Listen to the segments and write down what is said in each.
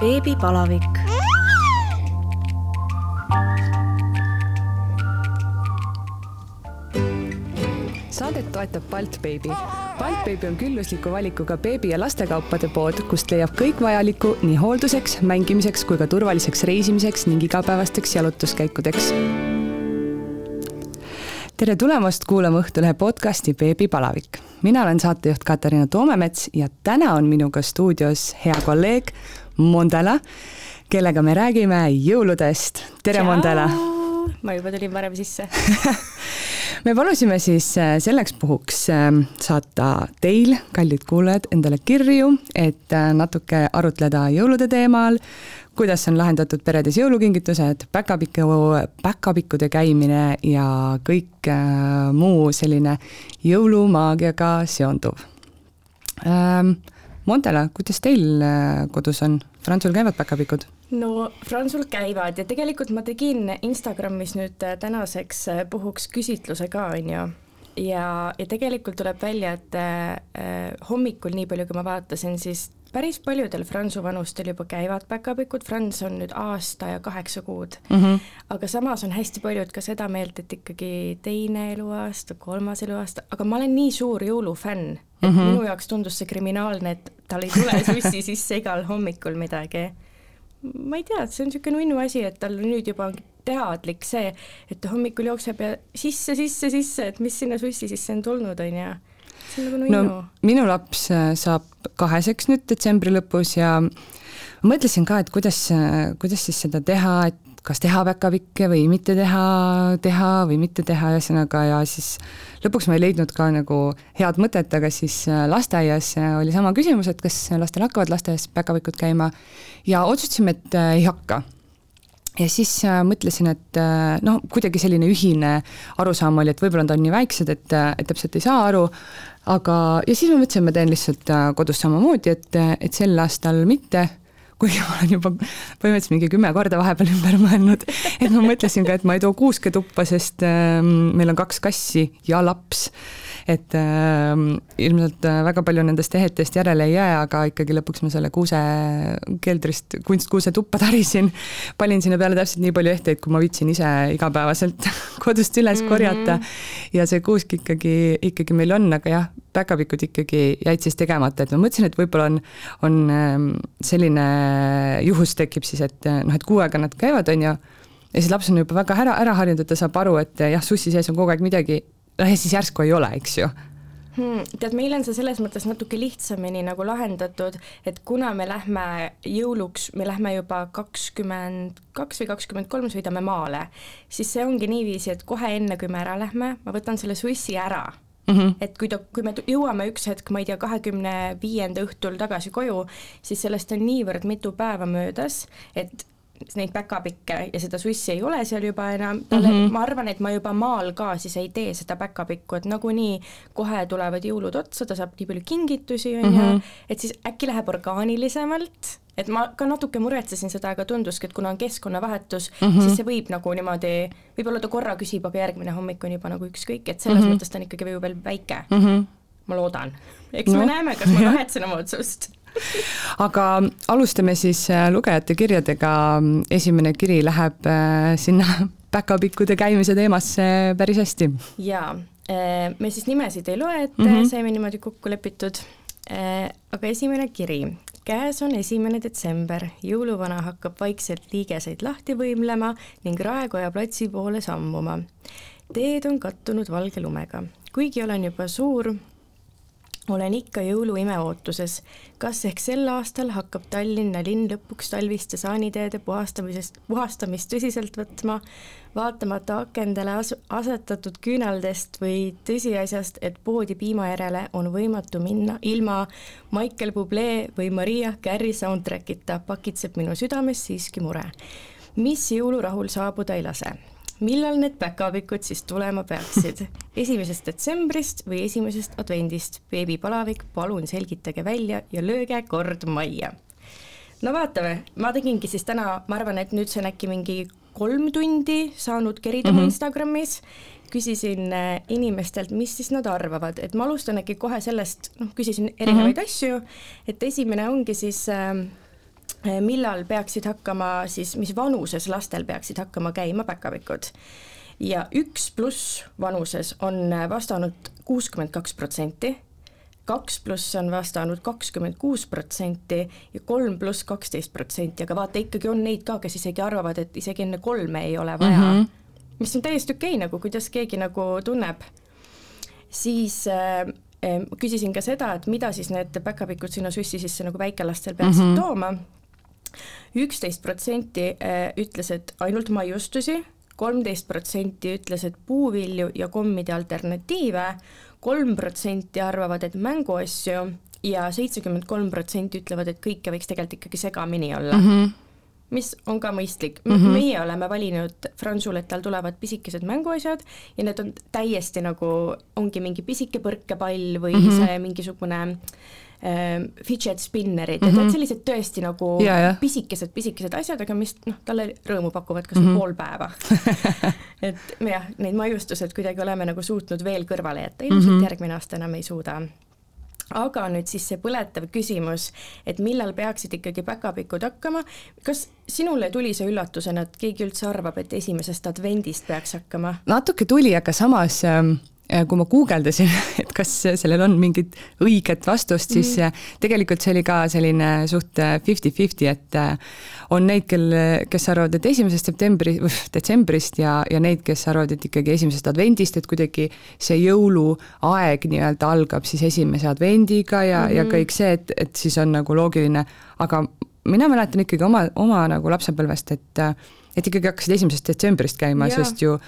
beebipalavik. saadet toetab Baltbeebi. Baltbeebi on küllusliku valikuga beebi- ja lastekaupade pood, kust leiab kõik vajalikku nii hoolduseks, mängimiseks kui ka turvaliseks reisimiseks ning igapäevasteks jalutuskäikudeks. tere tulemast kuulama Õhtulehe podcasti Beebipalavik. mina olen saatejuht Katariina Toomemets ja täna on minuga stuudios hea kolleeg Mondela, kellega me räägime jõuludest. tere, Mondela! ma juba tulin varem sisse me palusime siis äh, selleks puhuks äh, saata teil, kallid kuulajad, endale kirju, et äh, natuke arutleda jõulude teemal, kuidas on lahendatud peredes jõulukingitused, päkapiku, päkapikkude käimine ja kõik muu selline jõulumaagiaga seonduv. Ähm, Montela, kuidas teil kodus on? Prantsul käivad päkapikud? no Fransul käivad ja tegelikult ma tegin Instagramis nüüd äh, tänaseks äh, puhuks küsitluse ka, on ju, ja, ja tegelikult tuleb välja, et äh, hommikul, nii palju kui ma vaatasin, siis päris paljudel Fransu vanustel juba käivad päkapikud, Frans on nüüd aasta ja kaheksa kuud mm. -hmm. aga samas on hästi paljud ka seda meelt, et ikkagi teine eluaasta, kolmas eluaasta, aga ma olen nii suur jõulufänn, et mm -hmm. minu jaoks tundus see kriminaalne, et tal ei tule sussi sisse igal hommikul midagi ma ei tea, see on niisugune nunnu asi, et tal nüüd juba on teadlik see, et ta hommikul jookseb ja sisse, sisse, sisse, et mis sinna sussi sisse on tulnud, on ju. See on nagu nunnu no,. minu laps äh, saab kaheseks nüüd detsembri lõpus ja mõtlesin ka, et kuidas, äh, kuidas siis seda teha, et kas teha päkapikke või mitte teha, teha või mitte teha, ühesõnaga, ja siis lõpuks ma ei leidnud ka nagu head mõtet, aga siis äh, lasteaias oli sama küsimus, et kas lastel hakkavad lasteaias päkapikud käima ja otsustasime, et ei hakka ja siis mõtlesin, et noh, kuidagi selline ühine arusaam oli, et võib-olla nad on nii väiksed, et, et täpselt ei saa aru, aga, ja siis ma mõtlesin, ma teen lihtsalt kodus samamoodi, et, et sel aastal mitte kuigi ma olen juba põhimõtteliselt mingi kümme korda vahepeal ümber mõelnud, et ma mõtlesin ka, et ma ei too kuuske tuppa, sest äh, meil on kaks kassi ja laps et äh, ilmselt väga palju nendest ehetest järele ei jää, aga ikkagi lõpuks ma selle kuuse keldrist kunstkuuse tuppa tarisin. panin sinna peale täpselt nii palju ehteid, kui ma viitsin ise igapäevaselt kodust üles korjata mm. -hmm. ja see kuusk ikkagi, ikkagi meil on, aga jah, päkapikud ikkagi jäid siis tegemata, et ma mõtlesin, et võib-olla on, on ähm, selline juhus tekib siis, et noh, et kuu aega nad käivad, on ju, ja siis laps on juba väga ära, ära harjunud, et ta saab aru, et jah, sussi sees on kogu aeg midagi noh ja siis järsku ei ole, eks ju hmm,. tead, meil on see selles mõttes natuke lihtsamini nagu lahendatud, et kuna me lähme jõuluks, me lähme juba kakskümmend kaks või kakskümmend kolm sõidame maale, siis see ongi niiviisi, et kohe enne, kui me ära lähme, ma võtan selle sussi ära Mm -hmm. et kui ta, kui me jõuame üks hetk, ma ei tea, kahekümne viienda õhtul tagasi koju, siis sellest on niivõrd mitu päeva möödas, et neid päkapikke ja seda sussi ei ole seal juba enam, talle mm, -hmm. ma arvan, et ma juba maal ka siis ei tee seda päkapikku, et nagunii kohe tulevad jõulud otsa, ta saab nii palju kingitusi, on ju, mhm. et siis äkki läheb orgaanilisemalt, et ma ka natuke muretsesin seda, aga tunduski, et kuna on keskkonnavahetus mm, -hmm. siis see võib nagu niimoodi, võib-olla ta korra küsib, aga järgmine hommik on juba nagu ükskõik, et selles mm -hmm. mõttes ta on ikkagi veel väike mm. -hmm. ma loodan, eks no. me näeme, kas ma kahetsen oma otsust aga alustame siis äh, lugejate kirjadega. esimene kiri läheb äh, sinna päkapikkude käimise teemasse päris hästi. jaa, äh, me siis nimesid ei loe ette mm, -hmm. saime niimoodi kokku lepitud. aga esimene kiri. käes on esimene detsember, jõuluvana hakkab vaikselt liigeseid lahti võimlema ning Raekoja platsi poole sammuma. teed on kattunud valge lumega, kuigi olen juba suur, olen ikka jõuluime ootuses. kas ehk sel aastal hakkab Tallinna linn lõpuks talviste saaniteede puhastamisest, puhastamist tõsiselt võtma, vaatamata akendele as-, asetatud küünaldest või tõsiasjast, et poodi piima järele on võimatu minna ilma Michael Bublé või Maria Carey soundtrack'ita, pakitseb minu südames siiski mure. mis jõulurahul saabuda ei lase millal need päkapikud siis tulema peaksid? esimesest detsembrist või esimesest advendist? beebipalavik, palun selgitage välja ja lööge kord majja. no vaatame, ma tegingi siis täna, ma arvan, et nüüd see on äkki mingi kolm tundi saanud kerida mm -hmm. Instagramis, küsisin äh, inimestelt, mis siis nad arvavad, et ma alustan äkki kohe sellest, noh, küsisin erinevaid mm -hmm. asju, et esimene ongi siis äh, millal peaksid hakkama siis, mis vanuses lastel peaksid hakkama käima päkapikud ja üks pluss vanuses on vastanud kuuskümmend kaks protsenti, kaks pluss on vastanud kakskümmend kuus protsenti ja kolm pluss kaksteist protsenti, aga vaata, ikkagi on neid ka, kes isegi arvavad, et isegi enne kolme ei ole vaja mm, -hmm. mis on täiesti okei okay, nagu, kuidas keegi nagu tunneb. siis äh, küsisin ka seda, et mida siis need päkapikud sinna süssi sisse nagu väikelastel peaksid mm -hmm. tooma, üksteist protsenti äh, ütles, et ainult maiustusi kolmteist protsenti ütles, et puuvilju ja kommide alternatiive, kolm protsenti arvavad, et mänguasju ja seitsekümmend kolm protsenti ütlevad, et kõike võiks tegelikult ikkagi segamini olla mm. -hmm mis on ka mõistlik mm, -hmm. meie oleme valinud Franzule, et tal tulevad pisikesed mänguasjad ja need on täiesti nagu, ongi mingi pisike põrkepall või mm -hmm. see mingisugune äh, äh, fidget spinnerid mm, -hmm. et mhm. sellised tõesti nagu pisikesed, pisikesed asjad, aga mis noh, talle rõõmu pakuvad kas või mm -hmm. pool päeva et jah, neid maiustused kuidagi oleme nagu suutnud veel kõrvale jätta, ilmselt mm -hmm. järgmine aasta enam ei suuda aga nüüd siis see põletav küsimus, et millal peaksid ikkagi päkapikud hakkama, kas sinule tuli see üllatusena, et keegi üldse arvab, et esimesest advendist peaks hakkama? natuke tuli, aga samas äh kui ma guugeldasin, et kas sellel on mingit õiget vastust, siis mm -hmm. tegelikult see oli ka selline suht fifty-fifty, et äh, on neid, kel, kes arvavad, et esimesest septembri, detsembrist ja, ja neid, kes arvavad, et ikkagi esimesest advendist, et kuidagi see jõuluaeg nii-öelda algab siis esimese advendiga ja mm, -hmm. ja mhm. kõik see, et, et siis on nagu loogiline, aga mina mäletan ikkagi oma, oma nagu lapsepõlvest, et et ikkagi hakkasid esimesest detsembrist käima, sest ju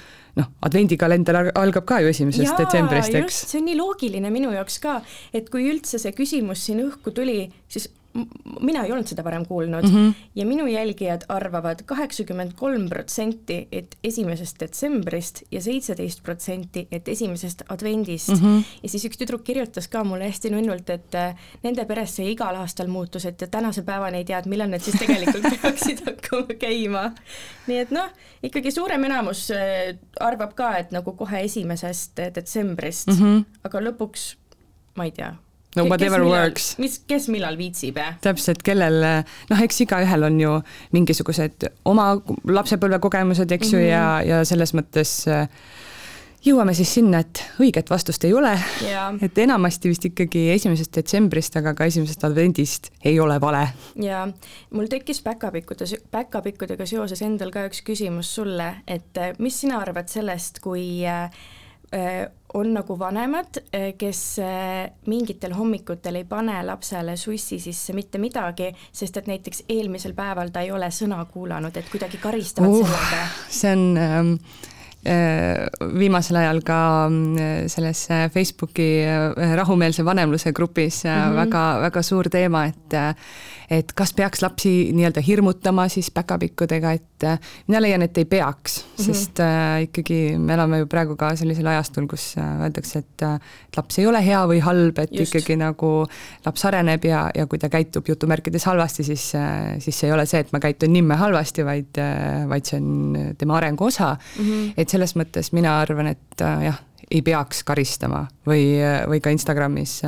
noh, advendikalender algab ka ju esimesest detsembrist, eks. see on nii loogiline minu jaoks ka, et kui üldse see küsimus siin õhku tuli, siis mina ei olnud seda varem kuulnud mm -hmm. ja minu jälgijad arvavad kaheksakümmend kolm protsenti, et esimesest detsembrist ja seitseteist protsenti, et esimesest advendist mm. -hmm. ja siis üks tüdruk kirjutas ka mulle hästi nunnult, et äh, nende peres see igal aastal muutus, et tänase päevani ei tea, et millal need siis tegelikult peaksid hakkama käima. nii et noh, ikkagi suurem enamus äh, arvab ka, et nagu kohe esimesest detsembrist mm, -hmm. aga lõpuks ma ei tea no whatever millal, works. mis, kes millal viitsib, jah. täpselt, kellel, noh, eks igaühel on ju mingisugused oma lapsepõlvekogemused, eks ju mm, -hmm. ja, ja selles mõttes äh, jõuame siis sinna, et õiget vastust ei ole. et enamasti vist ikkagi esimesest detsembrist, aga ka esimesest advendist ei ole vale. ja mul tekkis päkapikkude, päkapikkudega seoses endal ka üks küsimus sulle, et äh, mis sina arvad sellest, kui äh, Äh, on nagu vanemad, äh, kes äh, mingitel hommikutel ei pane lapsele sussi sisse mitte midagi, sest et näiteks eelmisel päeval ta ei ole sõna kuulanud, et kuidagi karistavad uh, sellega. see on ähm, viimasel ajal ka selles Facebooki rahumeelse vanemluse grupis mm -hmm. väga, väga suur teema, et et kas peaks lapsi nii-öelda hirmutama siis päkapikkudega, et äh, mina leian, et ei peaks mm, -hmm. sest äh, ikkagi me elame ju praegu ka sellisel ajastul, kus äh, öeldakse, et äh, laps ei ole hea või halb, et Just. ikkagi nagu laps areneb ja, ja kui ta käitub jutumärkides halvasti, siis siis see ei ole see, et ma käitun nimme halvasti, vaid vaid see on tema arengu osa mm. -hmm. et selles mõttes mina arvan, et jah, ei peaks karistama või, või ka Instagramis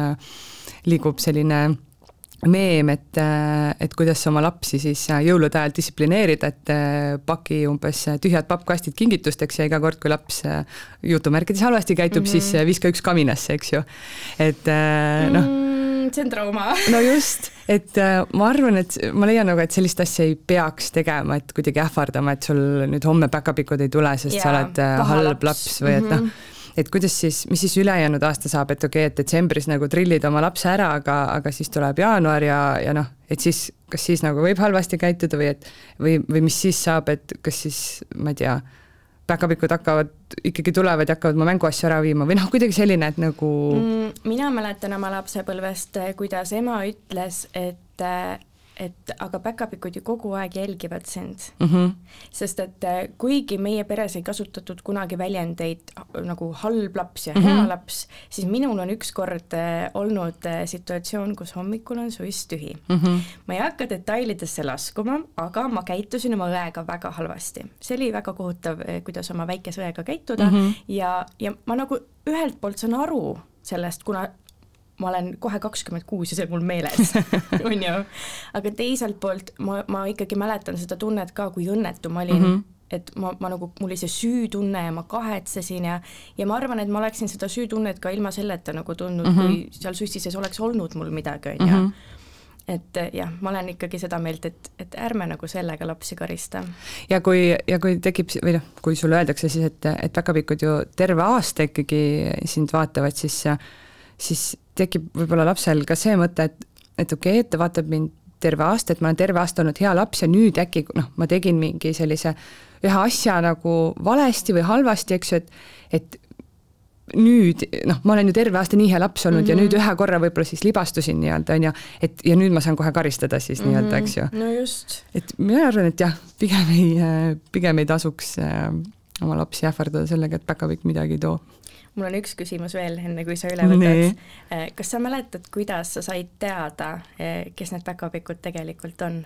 liigub selline meem, et, et kuidas oma lapsi siis jõulude ajal distsiplineerida, et paki umbes tühjad pappkastid kingitusteks ja iga kord, kui laps jutumärkides halvasti käitub mm, -hmm. siis viska üks kaminasse, eks ju. et noh mm,. see on trauma. no just, et ma arvan, et ma leian nagu, et sellist asja ei peaks tegema, et kuidagi ähvardama, et sul nüüd homme päkapikud ei tule, sest ja, sa oled halb laps või et mm -hmm. Et kuidas siis, mis siis ülejäänud aasta saab, et okei okay,, et detsembris nagu trillid oma lapse ära, aga, aga siis tuleb jaanuar ja, ja noh, et siis, kas siis nagu võib halvasti käituda või et või, või mis siis saab, et kas siis, ma ei tea, päkapikud hakkavad, ikkagi tulevad ja hakkavad oma mänguasju ära viima või noh, kuidagi selline, et nagu mm, mina mäletan oma lapsepõlvest, kuidas ema ütles, et et aga päkapikud ju kogu aeg jälgivad sind mm. -hmm. sest et äh, kuigi meie peres ei kasutatud kunagi väljendeid nagu halb laps ja mm -hmm. hea laps, siis minul on ükskord äh, olnud äh, situatsioon, kus hommikul on suiss tühi mm. -hmm. ma ei hakka detailidesse laskuma, aga ma käitusin oma õega väga halvasti. see oli väga kohutav, kuidas oma väikese õega käituda mm -hmm. ja, ja ma nagu ühelt poolt saan aru sellest, kuna ma olen kohe kakskümmend kuus ja see on mul meeles on ju. aga teiselt poolt ma, ma ikkagi mäletan seda tunnet ka, kui õnnetu ma olin mm. -hmm et ma, ma nagu, mul oli see süütunne ja ma kahetsesin ja ja ma arvan, et ma oleksin seda süütunnet ka ilma selleta nagu tundnud mm, -hmm. kui seal süsti sees oleks olnud mul midagi, on ju mhm et eh, jah, ma olen ikkagi seda meelt, et, et ärme nagu sellega lapsi karista. ja kui, ja kui tekib või noh, kui sulle öeldakse siis, et, et päkapikud ju terve aasta ikkagi sind vaatavad, siis, siis tekib võib-olla lapsel ka see mõte, et, et okei okay,, et ta vaatab mind terve aasta, et ma olen terve aasta olnud hea laps ja nüüd äkki noh, ma tegin mingi sellise ühe asja nagu valesti või halvasti, eks ju, et et nüüd noh, ma olen ju terve aasta nii hea laps olnud mm -hmm. ja nüüd mhm. ühe korra võib-olla siis libastusin nii-öelda on ju, et ja nüüd ma saan kohe karistada siis mm -hmm. nii-öelda, eks ju. no just. et mina arvan, et jah, pigem ei, pigem ei tasuks äh, oma lapsi ähvardada sellega, et päkapikk midagi ei too. mul on üks küsimus veel, enne kui sa üle võtad. Äh, kas sa mäletad, kuidas sa said teada, äh, kes need päkapikud tegelikult on?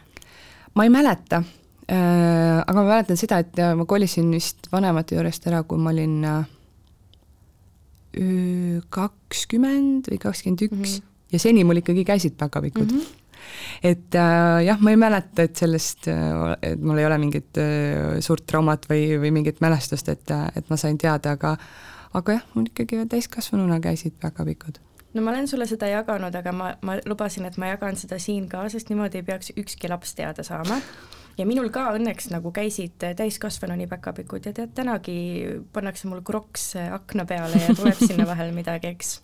ma ei mäleta aga ma mäletan seda, et ma kolisin vist vanemate juurest ära, kui ma olin kakskümmend või kakskümmend üks mhm. ja seni mul ikkagi käisid päkapikud mm. -hmm et äh, jah, ma ei mäleta, et sellest, äh, et mul ei ole mingit äh, suurt traumat või, või mingit mälestust, et, et ma sain teada, aga aga jah, mul ikkagi täiskasvanuna käisid päkapikud no ma olen sulle seda jaganud, aga ma, ma lubasin, et ma jagan seda siin ka, sest niimoodi ei peaks ükski laps teada saama ja minul ka õnneks nagu käisid täiskasvanuni päkapikud ja tead, tänagi pannakse mul kroks akna peale ja tuleb sinna vahel midagi, eks.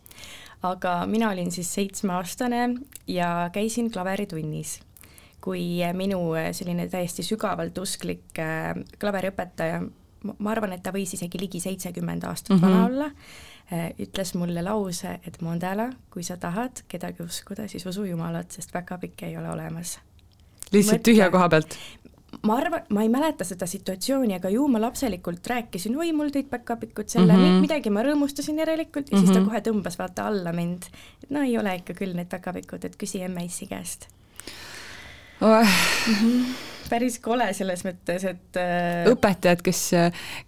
Aga mina olin siis seitsmeaastane ja käisin klaveritunnis kui minu selline täiesti sügavalt usklik äh, klaveriõpetaja, ma arvan, et ta võis isegi ligi seitsekümmend aastat mm -hmm. vana olla, äh, ütles mulle lause, et Mondela, kui sa tahad kedagi uskuda, siis usu Jumalat, sest päkapikke ei ole olemas lihtsalt tühja koha pealt? Ma arvan, ma ei mäleta seda situatsiooni, aga ju ma lapselikult rääkisin, oi, mul tõid päkapikud selle mm, -hmm. midagi ma rõõmustasin järelikult ja mm -hmm. siis ta mhm. kohe tõmbas vaata alla mind. et no ei ole ikka küll need päkapikud, et küsi emme-issi käest oh.. Mm -hmm päris kole selles mõttes, et äh... õpetajad, kes,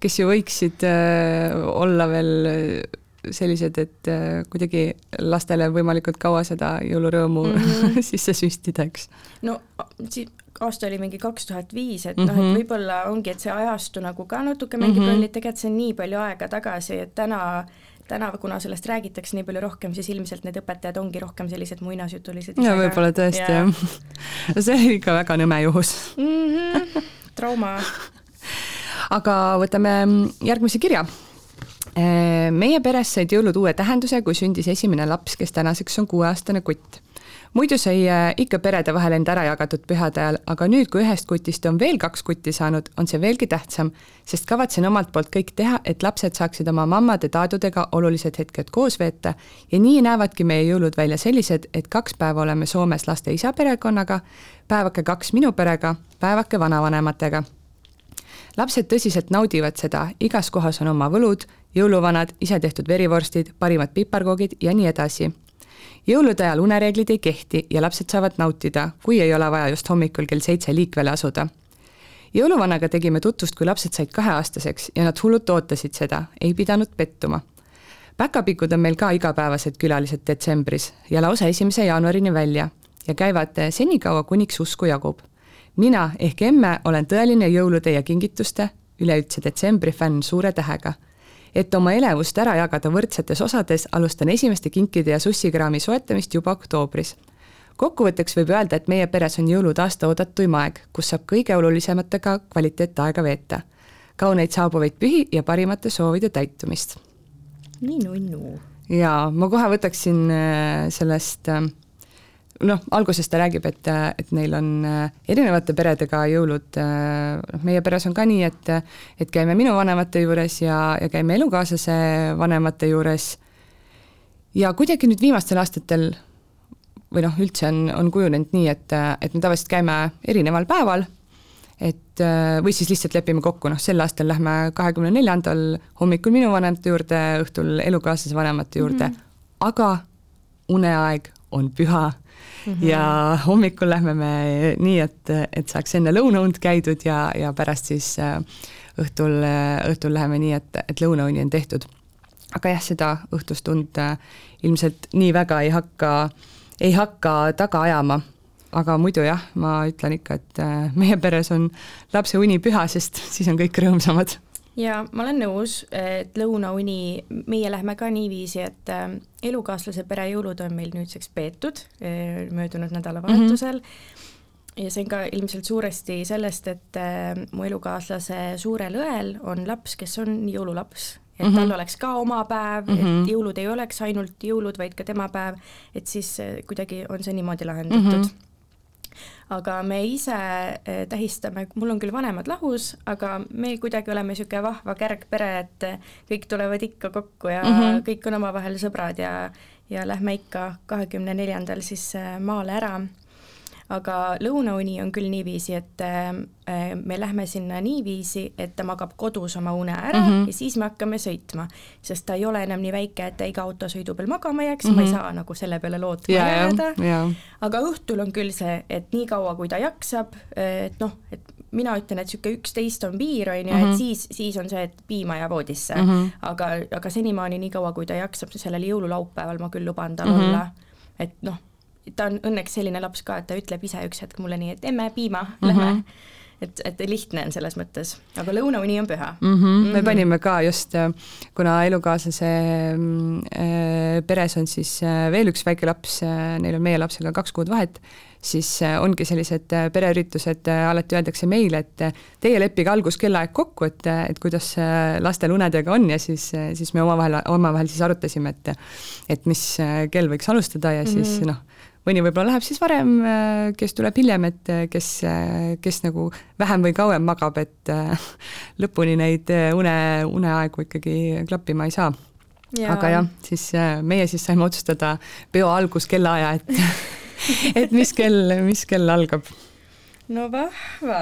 kes ju võiksid äh, olla veel sellised, et äh, kuidagi lastele võimalikult kaua seda jõulurõõmu mm -hmm. sisse süstida, eks. no aasta oli mingi kaks tuhat viis, et mm -hmm. noh, et mhm. võib-olla ongi, et see ajastu nagu ka natuke mängib mm -hmm. rolli, tegelikult see on nii palju aega tagasi, et täna täna, kuna sellest räägitakse nii palju rohkem, siis ilmselt need õpetajad ongi rohkem sellised muinasjutulised. ja võib-olla tõesti ja. jah. see oli ikka väga nõme juhus mm. -hmm. trauma aga võtame järgmise kirja meie peres said jõulud uue tähenduse, kui sündis esimene laps, kes tänaseks on kuueaastane kutt. Muidu sai äh, ikka perede vahel end ära jagatud pühade ajal, aga nüüd, kui ühest kutist on veel kaks kutti saanud, on see veelgi tähtsam, sest kavatsen omalt poolt kõik teha, et lapsed saaksid oma mammade-taadudega olulised hetked koos veeta ja nii näevadki meie jõulud välja sellised, et kaks päeva oleme Soomes laste isa perekonnaga, päevake kaks minu perega, päevake vanavanematega lapsed tõsiselt naudivad seda, igas kohas on oma võlud, jõuluvanad, isetehtud verivorstid, parimad piparkoogid ja nii edasi. Jõulude ajal unereeglid ei kehti ja lapsed saavad nautida, kui ei ole vaja just hommikul kell seitse liikvele asuda. jõuluvanaga tegime tutvust, kui lapsed said kaheaastaseks ja nad hullult ootasid seda, ei pidanud pettuma päkapikud on meil ka igapäevased külalised detsembris ja lausa esimese jaanuarini välja ja käivad senikaua, kuniks usku jagub mina ehk emme olen tõeline jõulude ja kingituste, üleüldse detsembri fänn suure tähega. Et oma elevust ära jagada võrdsetes osades, alustan esimeste kinkide ja sussikraami soetamist juba oktoobris. kokkuvõtteks võib öelda, et meie peres on jõulud aasta oodatuim aeg, kus saab kõige olulisematega kvaliteetaega veeta. kauneid saabuvaid pühi ja parimate soovide täitumist. nii nunnu. jaa, ma kohe võtaksin äh, sellest äh, noh, alguses ta räägib, et, et neil on äh, erinevate peredega jõulud, äh, noh, meie peres on ka nii, et et käime minu vanemate juures ja, ja käime elukaaslase vanemate juures. Ja kuidagi nüüd viimastel aastatel või noh, üldse on, on kujunenud nii, et, et me tavaliselt käime erineval päeval, et või siis lihtsalt lepime kokku, noh sel aastal lähme kahekümne neljandal hommikul minu vanemate juurde, õhtul elukaaslase vanemate juurde. Mm, -hmm. aga uneaeg on püha Mm -hmm. ja hommikul lähme me nii, et, et saaks enne lõunaund käidud ja, ja pärast siis äh, õhtul, õhtul läheme nii, et, et lõunauni on tehtud. aga jah, seda õhtustund ilmselt nii väga ei hakka, ei hakka taga ajama aga muidu jah, ma ütlen ikka, et meie peres on lapse uni püha, sest siis on kõik rõõmsamad ja ma olen nõus, et lõunauni, meie lähme ka niiviisi, et äh, elukaaslase pere jõulud on meil nüüdseks peetud äh, möödunud nädalavahetusel mm. -hmm. ja see on ka ilmselt suuresti sellest, et äh, mu elukaaslase suurel õel on laps, kes on jõululaps et mm -hmm. tal oleks ka oma päev mm, -hmm. et mhm. jõulud ei oleks ainult jõulud, vaid ka tema päev, et siis kuidagi on see niimoodi lahendatud mm. -hmm aga me ise eh, tähistame, mul on küll vanemad lahus, aga me kuidagi oleme niisugune vahva kärgpere, et kõik tulevad ikka kokku ja mm -hmm. kõik on omavahel sõbrad ja ja lähme ikka kahekümne neljandal siis eh, maale ära aga lõunauni on küll niiviisi, et äh, me lähme sinna niiviisi, et ta magab kodus oma une ära mm -hmm. ja siis me hakkame sõitma, sest ta ei ole enam nii väike, et ta iga autosõidu peal magama jääks mm, -hmm. ma ei mhm. saa nagu selle peale lootma yeah, jääda yeah., aga õhtul on küll see, et nii kaua, kui ta jaksab, et noh, et mina ütlen, et niisugune üksteist on piir, on ju, et mhm. siis, siis on see, et piima ja voodisse mm, -hmm. aga, aga senimaani, nii kaua, kui ta jaksab, sellel jõululaupäeval ma küll luban tal mm -hmm. olla, et noh ta on õnneks selline laps ka, et ta ütleb ise üks hetk mulle nii, et emme, piima mm, -hmm. lähme et, et lihtne on selles mõttes, aga lõunauni on püha mm. -hmm. Mm -hmm. me panime ka just, kuna elukaaslase äh, peres on siis äh, veel üks väike laps äh,, neil on meie lapsega kaks kuud vahet, siis äh, ongi sellised äh, pereüritused äh,, alati öeldakse meile, et äh, teie leppige algus kellaaeg kokku, et, äh, et kuidas äh, lastel unedega on ja siis, siis me omavahel, omavahel siis arutasime, et et mis kell võiks alustada ja mm -hmm. siis noh mõni võib-olla läheb siis varem, äh, kes tuleb hiljem, et äh, kes, äh, kes nagu vähem või kauem magab, et lõpuni neid une, uneaegu ikkagi klappima ei saa. aga jah, siis meie siis saime otsustada peo alguskellaaja, et et mis kell, mis kell algab. no vahva,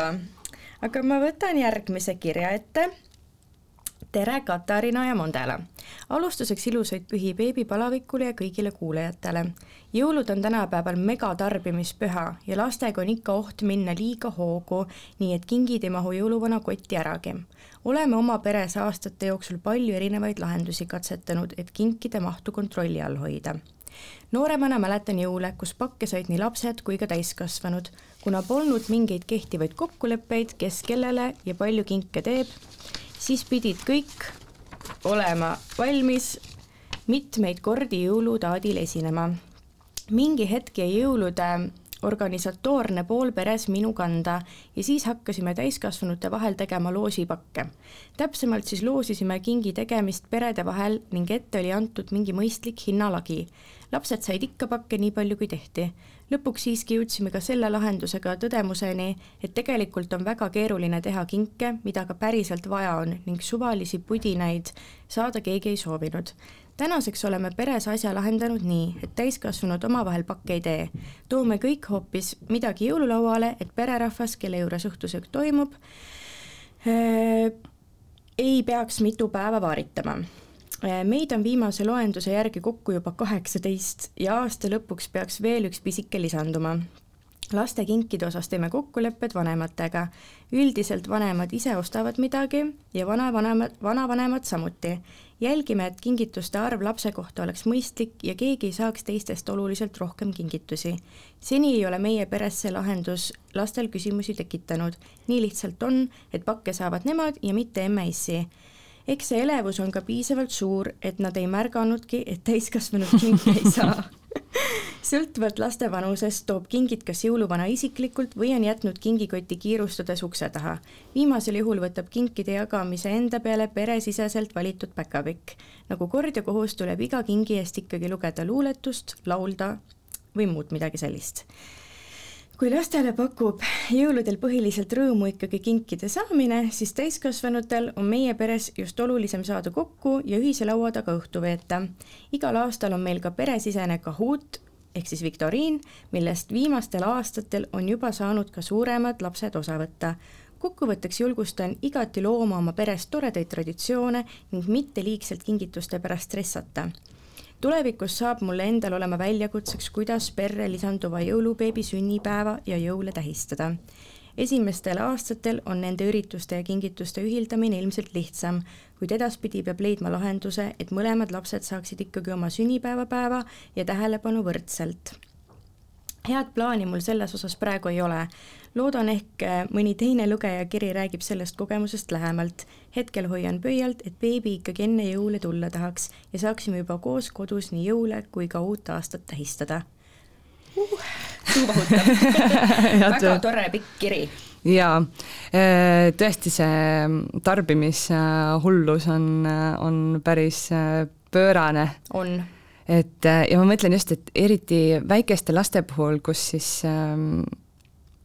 aga ma võtan järgmise kirja ette tere, Katariina ja Mondela! alustuseks ilusaid pühi beebipalavikule ja kõigile kuulajatele. jõulud on tänapäeval megatarbimispüha ja lastega on ikka oht minna liiga hoogu, nii et kingid ei mahu jõuluvana kotti äragi. oleme oma peres aastate jooksul palju erinevaid lahendusi katsetanud, et kinkide mahtu kontrolli all hoida nooremana mäletan jõule, kus pakke said nii lapsed kui ka täiskasvanud, kuna polnud mingeid kehtivaid kokkuleppeid, kes kellele ja palju kinke teeb siis pidid kõik olema valmis mitmeid kordi jõulutaadil esinema. mingi hetk jäi jõulude organisatoorne pool peres minu kanda ja siis hakkasime täiskasvanute vahel tegema loosipakke. täpsemalt siis loosisime kingi tegemist perede vahel ning ette oli antud mingi mõistlik hinnalagi. lapsed said ikka pakke nii palju, kui tehti lõpuks siiski jõudsime ka selle lahendusega tõdemuseni, et tegelikult on väga keeruline teha kinke, mida ka päriselt vaja on ning suvalisi pudinaid saada keegi ei soovinud. tänaseks oleme peres asja lahendanud nii, et täiskasvanud omavahel pakke ei tee. toome kõik hoopis midagi jõululauale, et pererahvas, kelle juures õhtusöök toimub, äh, ei peaks mitu päeva vaaritama meid on viimase loenduse järgi kokku juba kaheksateist ja aasta lõpuks peaks veel üks pisike lisanduma. lastekinkide osas teeme kokkulepped vanematega. üldiselt vanemad ise ostavad midagi ja vanavanemad, vanavanemad samuti. jälgime, et kingituste arv lapse kohta oleks mõistlik ja keegi ei saaks teistest oluliselt rohkem kingitusi. seni ei ole meie peres see lahendus lastel küsimusi tekitanud. nii lihtsalt on, et pakke saavad nemad ja mitte emme-issi eks see elevus on ka piisavalt suur, et nad ei märganudki, et täiskasvanud kinke ei saa sõltuvalt laste vanusest toob kingid kas jõuluvana isiklikult või on jätnud kingikoti kiirustades ukse taha. viimasel juhul võtab kinkide jagamise enda peale peresiseselt valitud päkapikk. nagu kord ja kohus tuleb iga kingi eest ikkagi lugeda luuletust, laulda või muud midagi sellist kui lastele pakub jõuludel põhiliselt rõõmu ikkagi kinkide saamine, siis täiskasvanutel on meie peres just olulisem saada kokku ja ühise laua taga õhtu veeta. igal aastal on meil ka peresisene Kahoot ehk siis viktoriin, millest viimastel aastatel on juba saanud ka suuremad lapsed osa võtta kokkuvõtteks julgustan igati looma oma peres toredaid traditsioone ning mitte liigselt kingituste pärast stressata tulevikus saab mulle endal olema väljakutseks, kuidas perre lisanduva jõulubeebi sünnipäeva ja jõule tähistada. esimestel aastatel on nende ürituste ja kingituste ühildamine ilmselt lihtsam, kuid edaspidi peab leidma lahenduse, et mõlemad lapsed saaksid ikkagi oma sünnipäevapäeva ja tähelepanu võrdselt. head plaani mul selles osas praegu ei ole. Loodan ehk äh, mõni teine lugeja kiri räägib sellest kogemusest lähemalt. hetkel hoian pöialt, et beebi ikkagi enne jõule tulla tahaks ja saaksime juba koos kodus nii jõule kui ka uut aastat tähistada uh, suuvahutav väga tore pikk kiri jaa, äh, tõesti see tarbimishullus on, on päris äh, pöörane. on. et ja ma mõtlen just, et eriti väikeste laste puhul, kus siis ähm,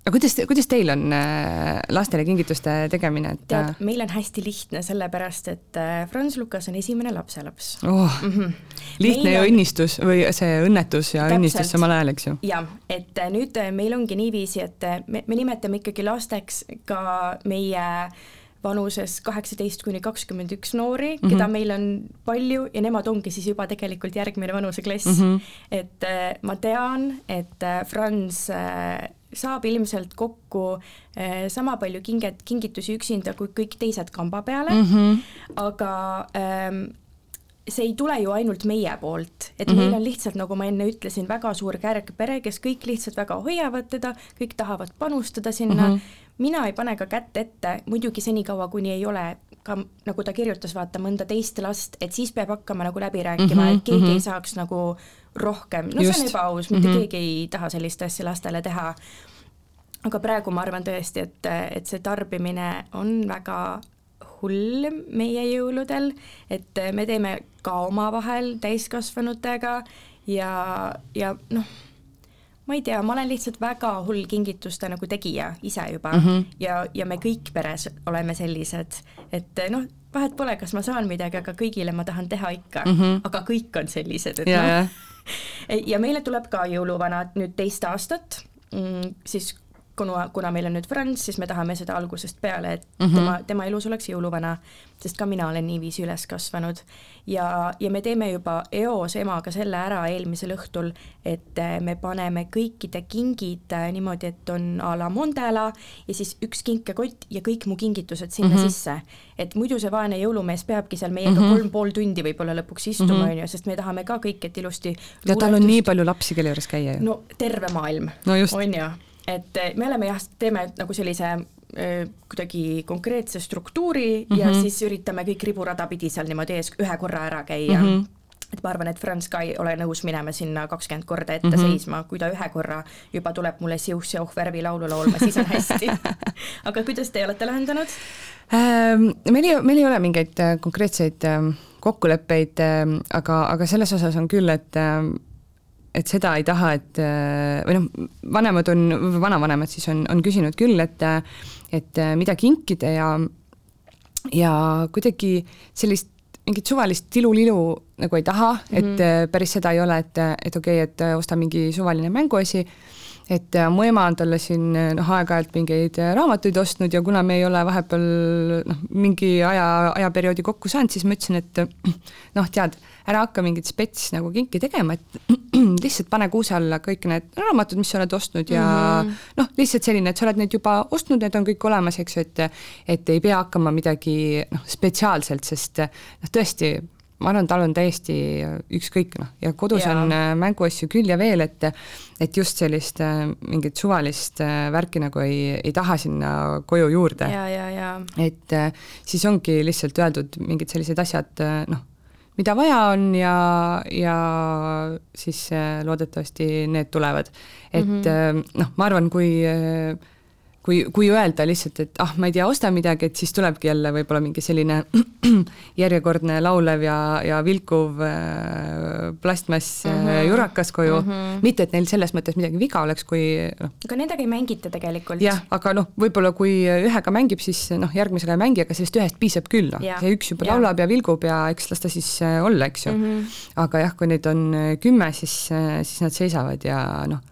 aga kuidas, kuidas teil on äh, lastele kingituste tegemine, et tead, äh, meil on hästi lihtne, sellepärast et äh, Franz Lukas on esimene lapselaps oh, mm. -hmm. lihtne meil ja on... õnnistus või see õnnetus ja Täpselt. õnnistus samal ajal, eks ju? jah, et nüüd meil ongi niiviisi, et me, me nimetame ikkagi lasteks ka meie vanuses kaheksateist kuni kakskümmend üks noori mm, -hmm. keda meil on palju ja nemad ongi siis juba tegelikult järgmine vanuseklass mm. -hmm. et ma tean, et Franz saab ilmselt kokku eh, sama palju kinget, kingitusi üksinda kui kõik teised kamba peale mm, -hmm. aga ähm, see ei tule ju ainult meie poolt, et mm -hmm. meil on lihtsalt, nagu ma enne ütlesin, väga suur kärgpere, kes kõik lihtsalt väga hoiavad teda, kõik tahavad panustada sinna mm, -hmm. mina ei pane ka kätt ette, muidugi senikaua, kuni ei ole ka nagu ta kirjutas, vaata mõnda teist last, et siis peab hakkama nagu läbi rääkima mm, -hmm, et keegi mm -hmm. ei saaks nagu rohkem, no Just. see on ebaaus, mitte mm -hmm. keegi ei taha sellist asja lastele teha. aga praegu ma arvan tõesti, et, et see tarbimine on väga hull meie jõuludel, et me teeme ka omavahel täiskasvanutega ja, ja noh, ma ei tea, ma olen lihtsalt väga hull kingituste nagu tegija ise juba mm -hmm. ja, ja me kõik peres oleme sellised, et noh, vahet pole, kas ma saan midagi, aga kõigile ma tahan teha ikka mm, -hmm. aga kõik on sellised, et ja, noh. ja meile tuleb ka jõuluvana nüüd teist aastat, mm, siis kuna, kuna meil on nüüd Franz, siis me tahame seda algusest peale, et mm -hmm. tema, tema elus oleks jõuluvana, sest ka mina olen niiviisi üles kasvanud. ja, ja me teeme juba eos emaga selle ära eelmisel õhtul, et äh, me paneme kõikide kingid äh, niimoodi, et on a la Mondela ja siis üks kinkekott ja kõik mu kingitused sinna mm -hmm. sisse. et muidu see vaene jõulumees peabki seal meiega mm -hmm. kolm pool tundi võib-olla lõpuks istuma, mhm. on ju, sest me tahame ka kõik, et ilusti ja tal on nii palju lapsi, kelle juures käia ju. no terve maailm no, on ju et eh, me oleme jah, teeme nagu sellise eh, kuidagi konkreetse struktuuri mm -hmm. ja mhm. siis üritame kõik riburada pidi seal niimoodi ees ühe korra ära käia mm. -hmm et ma arvan, et Franz ka ei ole nõus minema sinna kakskümmend korda ette mm -hmm. seisma, kui ta ühe korra juba tuleb mulle siuh-siuh värvi laulu laulma, siis on hästi aga kuidas te olete lahendanud ähm,? meil ei, meil ei ole mingeid äh, konkreetseid ähm, kokkuleppeid, ähm, aga, aga selles osas on küll, et ähm, et seda ei taha, et või noh, vanemad on, vanavanemad siis on, on küsinud küll, et et mida kinkida ja ja kuidagi sellist mingit suvalist tilulilu nagu ei taha mm, -hmm. et mhm. päris seda ei ole, et, et okei okay,, et osta mingi suvaline mänguasi, et mu ema on talle siin noh, aeg-ajalt mingeid raamatuid ostnud ja kuna me ei ole vahepeal noh, mingi aja, ajaperioodi kokku saanud, siis ma ütlesin, et noh, tead ära hakka mingit spets nagu kinki tegema, et lihtsalt pane kuuse alla kõik need raamatud, mis sa oled ostnud ja mm -hmm. noh, lihtsalt selline, et sa oled neid juba ostnud, need on kõik olemas, eks ju, et et ei pea hakkama midagi noh, spetsiaalselt, sest noh, tõesti, ma arvan, tal on täiesti ükskõik, noh, ja kodus ja. on äh, mänguasju küll ja veel, et et just sellist äh, mingit suvalist äh, värki nagu ei, ei taha sinna koju juurde. et siis ongi lihtsalt öeldud mingid sellised asjad, noh mida vaja on ja, ja siis loodetavasti need tulevad. et mm -hmm. noh, ma arvan, kui äh, kui, kui öelda lihtsalt, et ah, ma ei tea, osta midagi, et siis tulebki jälle võib-olla mingi selline järjekordne laulev ja, ja vilkuv äh, plastmass mm -hmm. jurakas koju mm, -hmm. mitte et neil selles mõttes midagi viga oleks, kui noh. aga nendega ei mängita tegelikult. jah, aga noh, võib-olla kui ühega mängib, siis noh, järgmisega ei mängi, aga sellest ühest piisab küll, noh, see üks juba ja. laulab ja vilgub ja eks las ta siis olla, eks ju mm. -hmm. aga jah, kui neid on kümme, siis, siis nad seisavad ja noh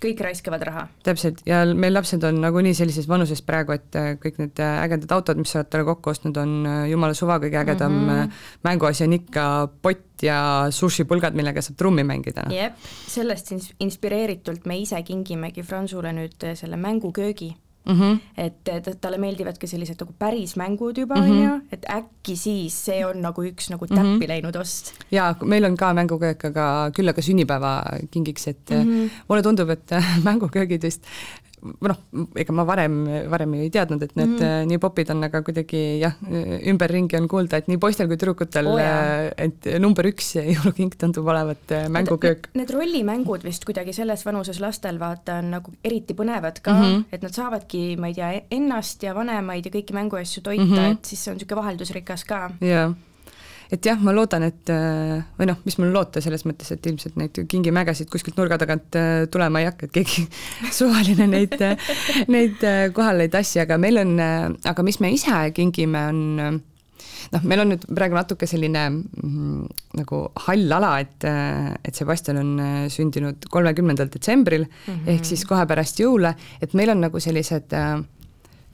kõik raiskavad raha. täpselt, ja meil lapsed on nagunii sellises vanuses praegu, et äh, kõik need äh, ägedad autod, mis sa oled talle kokku ostnud, on äh, jumala suva, kõige ägedam mm -hmm. mänguasi on ikka pott ja sushipulgad, millega saab trummi mängida. jep, sellest inspireeritult me ise kingimegi Franzule nüüd selle mänguköögi mm. -hmm. et, talle meeldivad ka sellised nagu päris mängud juba, mhm. on ju, et äkki siis see on nagu üks nagu täppi mm -hmm. läinud ost. jaa, meil on ka mänguköök, aga küll aga sünnipäevakingiks, et mm -hmm. mulle tundub, et mänguköögid vist noh, ega ma varem, varem ei teadnud, et need mm nii popid on, aga kuidagi jah, ümberringi on kuulda, et nii poistel kui tüdrukutel oh,, et number üks jõulukink tundub olevat äh, mänguköök. Need rollimängud vist kuidagi selles vanuses lastel vaata on nagu eriti põnevad ka mm, -hmm. et nad saavadki, ma ei tea, ennast ja vanemaid ja kõiki mänguasju toita mm, -hmm. et siis see on niisugune vaheldusrikas ka. jaa yeah et jah, ma loodan, et äh, või noh, mis mul loota selles mõttes, et ilmselt neid kingimägesid kuskilt nurga tagant äh, tulema ei hakka, et keegi suvaline neid, äh, neid kohale ei tassi, aga meil on, aga mis me ise kingime, on noh, meil on nüüd praegu natuke selline mm, nagu hall ala, et, et Sebastian on sündinud kolmekümnendal detsembril mm -hmm. ehk siis kohe pärast jõule, et meil on nagu sellised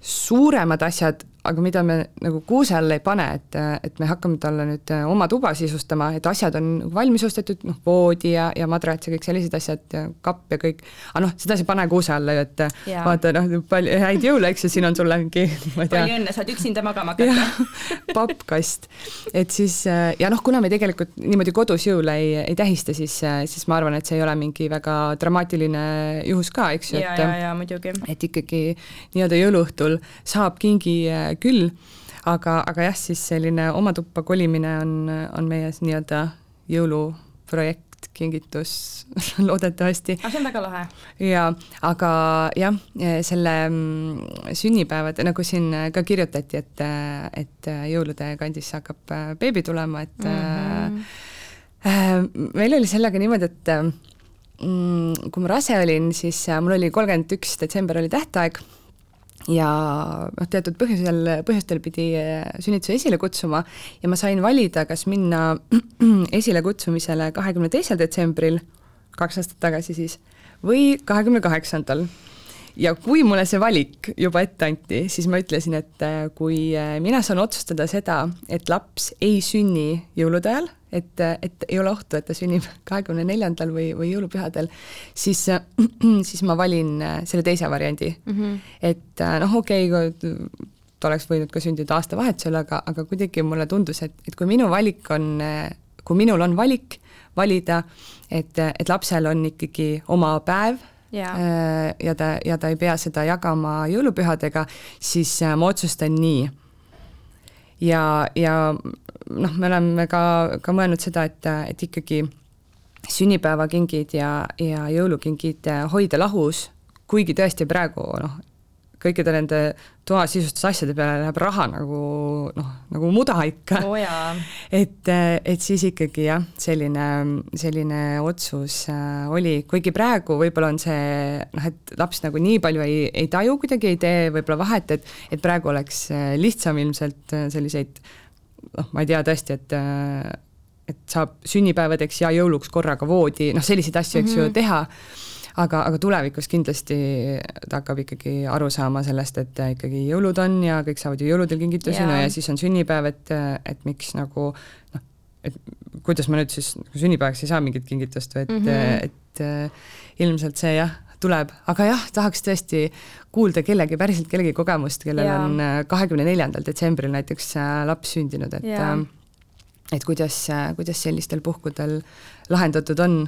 suuremad asjad aga mida me nagu kuuse alla ei pane, et, et me hakkame talle nüüd oma tuba sisustama, et asjad on valmis ostetud, noh, voodi ja, ja madrats ja kõik sellised asjad ja kapp ja kõik, aga noh, seda sa ei pane kuuse alla ju, et ja. vaata noh, palju häid jõule, eks ju, siin on sulle mingi, ma ei tea. palju õnne, saad üksinda magama hakata. pappkast, et siis ja noh, kuna me tegelikult niimoodi kodus jõule ei, ei tähista, siis, siis ma arvan, et see ei ole mingi väga dramaatiline juhus ka, eks ju, et ja, ja, ja muidugi. et ikkagi nii-öelda jõuluõhtul saab kingi küll, aga, aga jah, siis selline oma tuppa kolimine on, on meie nii-öelda jõuluprojekt, kingitus loodetavasti. aga see on väga lahe. jaa, aga jah, selle mm, sünnipäevad, nagu siin ka kirjutati, et, et jõulude kandis hakkab beebi tulema, et mm -hmm. meil oli sellega niimoodi, et mm, kui ma rase olin, siis mul oli kolmkümmend üks detsember oli tähtaeg ja noh, teatud põhjusel, põhjustel pidi äh, sünnituse esile kutsuma ja ma sain valida, kas minna esilekutsumisele kahekümne teisel detsembril, kaks aastat tagasi siis, või kahekümne kaheksandal ja kui mulle see valik juba ette anti, siis ma ütlesin, et äh, kui äh, mina saan otsustada seda, et laps ei sünni jõulude ajal, et, äh, et ei ole ohtu, et ta sünnib kahekümne neljandal või, või jõulupühadel, siis, siis ma valin selle teise variandi mm. -hmm. et noh, okei okay,, ta oleks võinud ka sündida aastavahetusel, aga, aga kuidagi mulle tundus, et, et kui minu valik on, kui minul on valik valida, et, et lapsel on ikkagi oma päev ja. Äh, ja ta, ja ta ei pea seda jagama jõulupühadega, siis äh, ma otsustan nii. ja, ja noh, me oleme ka, ka mõelnud seda, et, et ikkagi sünnipäevakingid ja, ja jõulukingid hoida lahus, kuigi tõesti praegu noh, kõikide nende toasistusasjade peale läheb raha nagu noh, nagu muda ikka oh. et, et siis ikkagi jah, selline, selline otsus äh, oli, kuigi praegu võib-olla on see noh, et laps nagu nii palju ei, ei taju kuidagi, ei tee võib-olla vahet, et, et praegu oleks äh, lihtsam ilmselt äh, selliseid noh, ma ei tea tõesti, et et saab sünnipäevadeks ja jõuluks korraga voodi, noh, selliseid asju, eks mm -hmm. ju, mhm. teha aga, aga tulevikus kindlasti ta hakkab ikkagi aru saama sellest, et ikkagi jõulud on ja kõik saavad ju jõuludel kingitusi, no ja siis on sünnipäev, et, et miks nagu noh, et kuidas ma nüüd siis nagu sünnipäevaks ei saa mingit kingitust või et mm, -hmm. et äh, ilmselt see jah, tuleb, aga jah, tahaks tõesti kuulda kellegi, päriselt kellegi kogemust, kellel ja. on äh, kahekümne neljandal detsembril näiteks äh, laps sündinud, et äh, et kuidas, kuidas sellistel puhkudel lahendatud on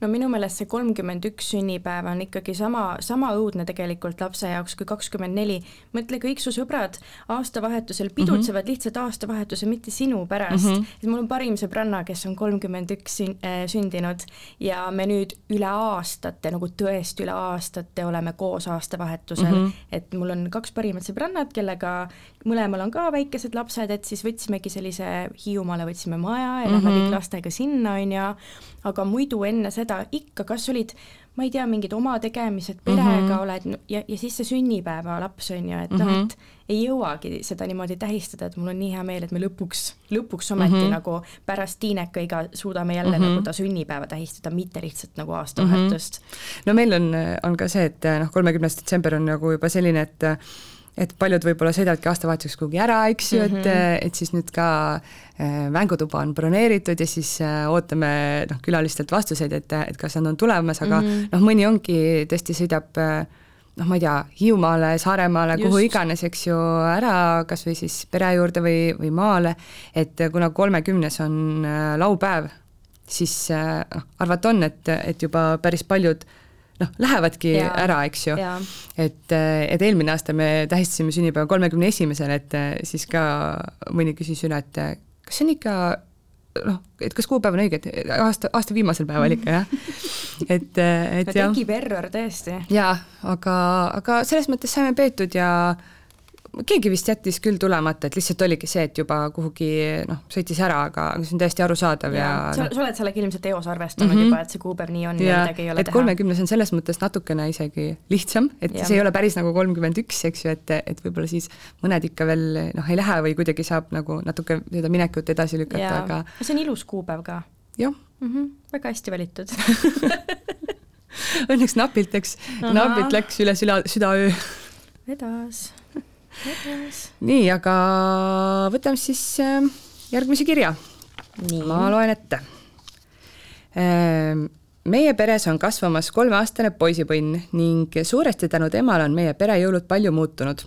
no minu meelest see kolmkümmend üks sünnipäev on ikkagi sama, sama õudne tegelikult lapse jaoks kui kakskümmend neli. mõtle, kõik su sõbrad aastavahetusel pidutsevad mm -hmm. lihtsalt aastavahetuse, mitte sinu pärast mm. -hmm. mul on parim sõbranna, kes on kolmkümmend üks äh, sündinud ja me nüüd üle aastate, nagu tõesti üle aastate oleme koos aastavahetusel mm, -hmm. et mul on kaks parimat sõbrannat, kellega mõlemal on ka väikesed lapsed, et siis võtsimegi sellise Hiiumaale võtsime maja ja mm -hmm. lähme kõik lastega sinna, on ju, aga muidu enne seda ikka, kas olid, ma ei tea, mingid oma tegemised, perega mm -hmm. oled ja, ja siis see sünnipäevalaps on ju, et mm -hmm. noh, mhm. et ei jõuagi seda niimoodi tähistada, et mul on nii hea meel, et me lõpuks, lõpuks ometi mm -hmm. nagu pärast Tiinekaiga suudame jälle mm -hmm. nagu ta sünnipäeva tähistada, mitte lihtsalt nagu aastavahetust mm. -hmm. no meil on, on ka see, et noh, kolmekümnes detsember on nagu juba selline, et et paljud võib-olla sõidavadki aastavahetuseks kuhugi ära, eks ju mm, -hmm. et, et siis nüüd ka äh, mängutuba on broneeritud ja siis äh, ootame noh, külalistelt vastuseid, et, et kas nad on tulemas, aga mm -hmm. noh, mõni ongi, tõesti sõidab noh, ma ei tea, Hiiumaale, Saaremaale, kuhu iganes, eks ju, ära kas või siis pere juurde või, või maale, et kuna kolmekümnes on laupäev, siis noh, arvata on, et, et juba päris paljud noh, lähevadki ja. ära, eks ju. et, äh, et eelmine aasta me tähistasime sünnipäeva kolmekümne esimesel, et siis ka mõni küsis üle, et kas see on ikka noh, et kas kuupäev on õige, et aasta, aasta viimasel päeval ikka jah. et, et jah. tekib error tõesti. jaa, aga, aga selles mõttes saime peetud ja keegi vist jättis küll tulemata, et lihtsalt oligi see, et juba kuhugi noh, sõitis ära, aga, see on täiesti arusaadav ja, ja sa, no. sa oled sellega ilmselt eos arvestanud mm -hmm. juba, et see kuupäev nii on ja, ja midagi ei ole et teha. kolmekümnes on selles mõttes natukene isegi lihtsam, et ja. see ei ole päris nagu kolmkümmend üks, eks ju, et, et võib-olla siis mõned ikka veel noh, ei lähe või kuidagi saab nagu natuke seda minekut edasi lükata, aga see on ilus kuupäev ka. jah mm. -hmm. väga hästi valitud Õnneks napilt läks, napilt läks üle süda, südaöö. vedas nii, aga võtame siis äh, järgmise kirja. ma loen ette. Äh, meie peres on kasvamas kolmeaastane poisipõnn ning suuresti tänu temale on meie pere jõulud palju muutunud.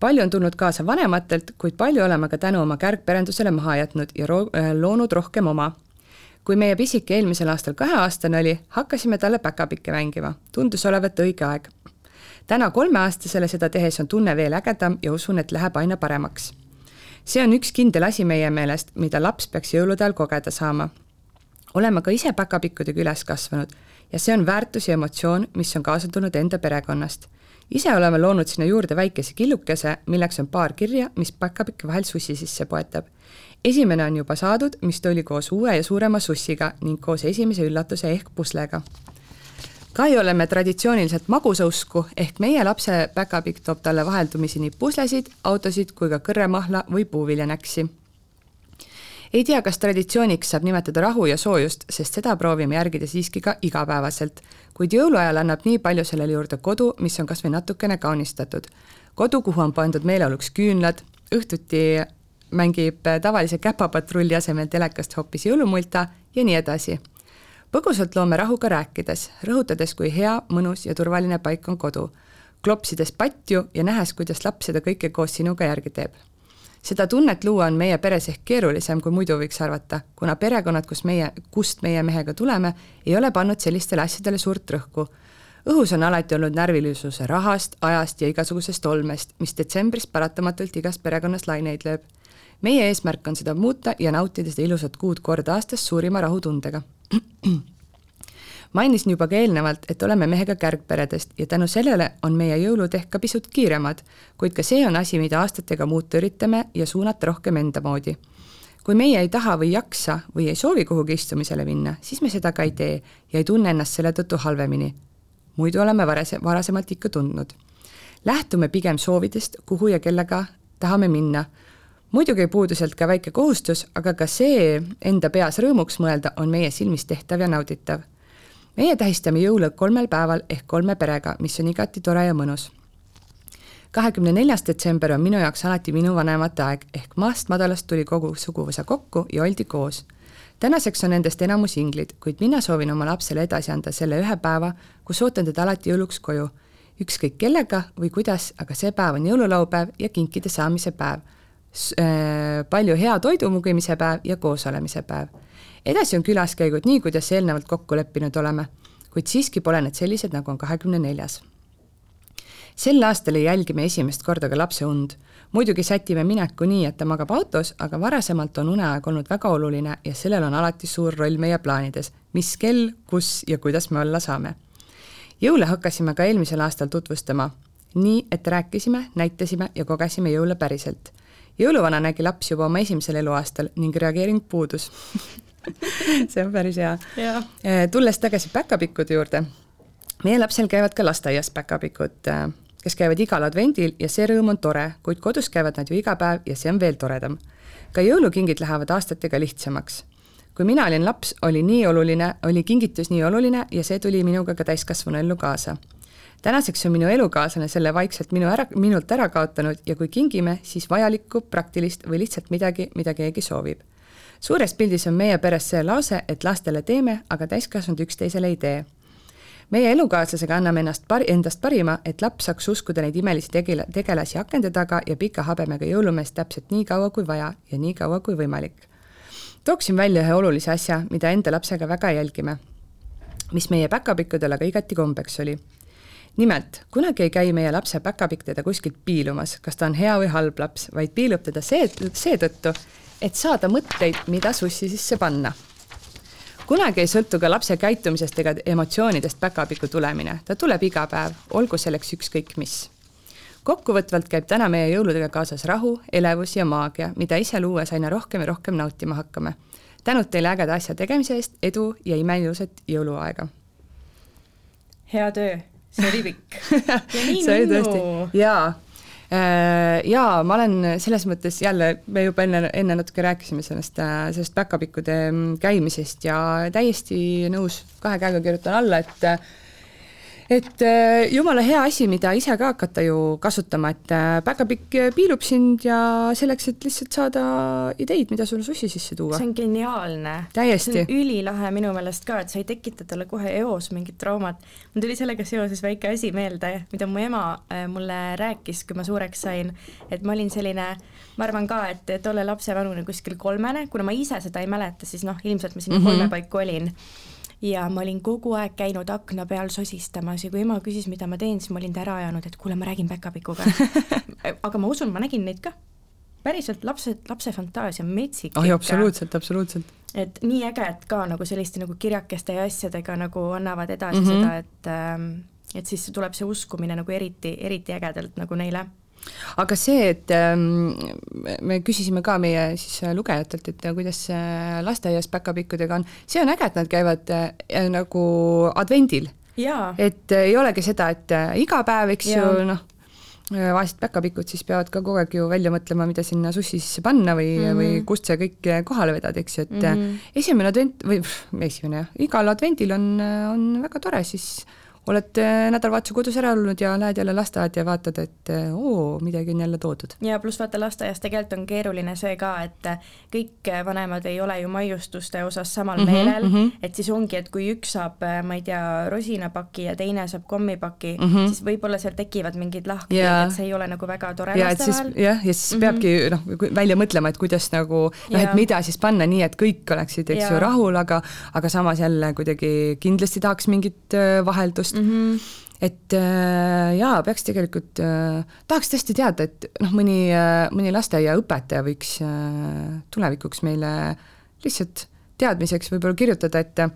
palju on tulnud kaasa vanematelt, kuid palju oleme ka tänu oma kärgperendusele maha jätnud ja ro äh, loonud rohkem oma kui meie pisike eelmisel aastal kaheaastane oli, hakkasime talle päkapikke mängima. tundus olevat õige aeg täna kolmeaastasele seda tehes on tunne veel ägedam ja usun, et läheb aina paremaks. see on üks kindel asi meie meelest, mida laps peaks jõulude ajal kogeda saama. oleme ka ise päkapikkudega üles kasvanud ja see on väärtus ja emotsioon, mis on kaasa tulnud enda perekonnast. ise oleme loonud sinna juurde väikese killukese, milleks on paar kirja, mis päkapikke vahel sussi sisse poetab. esimene on juba saadud, mis tuli koos uue ja suurema sussiga ning koos esimese üllatuse ehk puslega Kai oleme traditsiooniliselt magusausku, ehk meie lapse päkapikk toob talle vaheldumisi nii puslesid, autosid kui ka kõrremahla või puuviljanäksi. ei tea, kas traditsiooniks saab nimetada rahu ja soojust, sest seda proovime järgida siiski ka igapäevaselt. kuid jõuluajal annab nii palju sellele juurde kodu, mis on kas või natukene kaunistatud. kodu, kuhu on pandud meeleoluks küünlad, õhtuti mängib tavalise käpapatrulli asemel telekast hoopis jõulumulta ja nii edasi põgusalt loome rahuga rääkides, rõhutades, kui hea, mõnus ja turvaline paik on kodu, klopsides patju ja nähes, kuidas laps seda kõike koos sinuga järgi teeb. seda tunnet luua on meie peres ehk keerulisem, kui muidu võiks arvata, kuna perekonnad, kus meie, kust meie mehega tuleme, ei ole pannud sellistele asjadele suurt rõhku. õhus on alati olnud närvilisuse rahast, ajast ja igasugusest olmest, mis detsembris paratamatult igas perekonnas laineid lööb meie eesmärk on seda muuta ja nautida seda ilusat kuud kord aastas suurima rahutundega mainisin juba ka eelnevalt, et oleme mehega kärgperedest ja tänu sellele on meie jõulud ehk ka pisut kiiremad, kuid ka see on asi, mida aastatega muuta üritame ja suunata rohkem enda moodi. kui meie ei taha või jaksa või ei soovi kuhugi istumisele minna, siis me seda ka ei tee ja ei tunne ennast selle tõttu halvemini. muidu oleme varase, varasemalt ikka tundnud. lähtume pigem soovidest, kuhu ja kellega tahame minna muidugi puudu sealt ka väike kohustus, aga ka see enda peas rõõmuks mõelda on meie silmis tehtav ja nauditav. meie tähistame jõule kolmel päeval ehk kolme perega, mis on igati tore ja mõnus. kahekümne neljas detsember on minu jaoks alati minu vanemate aeg ehk maast madalast tuli kogu suguvõsa kokku ja oldi koos. tänaseks on nendest enamus inglid, kuid mina soovin oma lapsele edasi anda selle ühe päeva, kus ootan teda alati jõuluks koju ükskõik kellega või kuidas, aga see päev on jõululaupäev ja kinkide saamise päev palju hea toidumugimise päev ja koosolemise päev. edasi on külaskäigud nii, kuidas eelnevalt kokku leppinud oleme, kuid siiski pole need sellised, nagu on kahekümne neljas. sel aastal ei jälgi me esimest korda ka lapse und. muidugi sätime mineku nii, et ta magab autos, aga varasemalt on uneaeg olnud väga oluline ja sellel on alati suur roll meie plaanides, mis kell, kus ja kuidas me olla saame. jõule hakkasime ka eelmisel aastal tutvustama, nii et rääkisime, näitasime ja kogesime jõule päriselt jõuluvana nägi laps juba oma esimesel eluaastal ning reageering puudus see on päris hea. Eh, tulles tagasi päkapikkude juurde, meie lapsel käivad ka lasteaias päkapikud, kes käivad igal advendil ja see rõõm on tore, kuid kodus käivad nad ju iga päev ja see on veel toredam. ka jõulukingid lähevad aastatega lihtsamaks. kui mina olin laps, oli nii oluline, oli kingitus nii oluline ja see tuli minuga ka täiskasvanu ellu kaasa tänaseks on minu elukaaslane selle vaikselt minu ära, minult ära kaotanud ja kui kingime, siis vajalikku, praktilist või lihtsalt midagi, mida keegi soovib. suures pildis on meie peres see lause, et lastele teeme, aga täiskasvanud üksteisele ei tee. meie elukaaslasega anname ennast pari, endast parima, et laps saaks uskuda neid imelisi tegela-, tegelasi akende taga ja pika habemega jõulumeest täpselt nii kaua kui vaja ja nii kaua kui võimalik. tooksin välja ühe olulise asja, mida enda lapsega väga jälgime, mis meie päkapikkudel aga igati kombeks oli nimelt, kunagi ei käi meie lapse päkapikk teda kuskilt piilumas, kas ta on hea või halb laps, vaid piilub teda see, seetõttu, et saada mõtteid, mida sussi sisse panna kunagi ei sõltu ka lapse käitumisest ega emotsioonidest päkapiku tulemine, ta tuleb iga päev, olgu selleks ükskõik mis. kokkuvõtvalt käib täna meie jõuludega kaasas rahu, elevus ja maagia, mida ise luues aina rohkem ja rohkem nautima hakkame. tänud teile ägeda asja tegemise eest, edu ja imeilusat jõuluaega! hea töö, see oli pikk. See oli tõesti, jaa. Äh, jaa, ma olen selles mõttes jälle, me juba enne, enne natuke rääkisime sellest, äh, sellest päkapikkude käimisest ja täiesti nõus, kahe käega kirjutan alla, et et äh, jumala hea asi, mida ise ka hakata ju kasutama, et äh, päkapikk piilub sind ja selleks, et lihtsalt saada ideid, mida sulle sussi sisse tuua. see on geniaalne. täiesti. see on ülilahe minu meelest ka, et sa ei tekita talle kohe eos mingit traumat. mul tuli sellega seoses väike asi meelde, mida mu ema äh, mulle rääkis, kui ma suureks sain, et ma olin selline, ma arvan ka, et tolle lapse vanune kuskil kolmene, kuna ma ise seda ei mäleta, siis noh, ilmselt ma sinna mm -hmm. kolme paiku olin ja ma olin kogu aeg käinud akna peal sosistamas ja kui ema küsis, mida ma teen, siis ma olin ta ära ajanud, et kuule, ma räägin päkapikuga aga ma usun, ma nägin neid ka. päriselt lapse, lapse fantaasia on metsik. oi, absoluutselt, absoluutselt. et nii äge, et ka nagu selliste nagu kirjakeste ja asjadega nagu annavad edasi mm -hmm. seda, et ähm, et siis tuleb see uskumine nagu eriti, eriti ägedalt nagu neile aga see, et ähm, me küsisime ka meie siis lugejatelt, et kuidas lasteaias päkapikkudega on, see on äge, et nad käivad äh, nagu advendil. et äh, ei olegi seda, et äh, iga päev, eks ja. ju, noh, vaesed päkapikud siis peavad ka kogu aeg ju välja mõtlema, mida sinna sussi sisse panna või mm, -hmm. või kust see kõik kohale vedada, eks ju, et mm -hmm. esimene advent või pff, esimene jah, igal advendil on, on väga tore siis oled äh, nädalavahetuse kodus ära olnud ja lähed jälle lasteaeda ja vaatad, et äh, oo, midagi on jälle toodud. ja pluss vaata, lasteaias tegelikult on keeruline see ka, et äh, kõik vanemad ei ole ju maiustuste osas samal mm -hmm, meelel mm, -hmm. et siis ongi, et kui üks saab, ma ei tea, rosinapaki ja teine saab kommipaki mm, -hmm. siis võib-olla seal tekivad mingid lahkrid yeah., et see ei ole nagu väga tore ja, laste vahel. jah, ja siis mm -hmm. peabki noh, välja mõtlema, et kuidas nagu noh, et mida siis panna nii, et kõik oleksid, eks ju, rahul, aga aga samas jälle kuidagi kindlasti tahaks mingit vaheldust mm. -hmm et äh, jaa, peaks tegelikult äh,, tahaks tõesti teada, et noh, mõni äh,, mõni lasteaiaõpetaja võiks äh, tulevikuks meile lihtsalt teadmiseks võib-olla kirjutada, et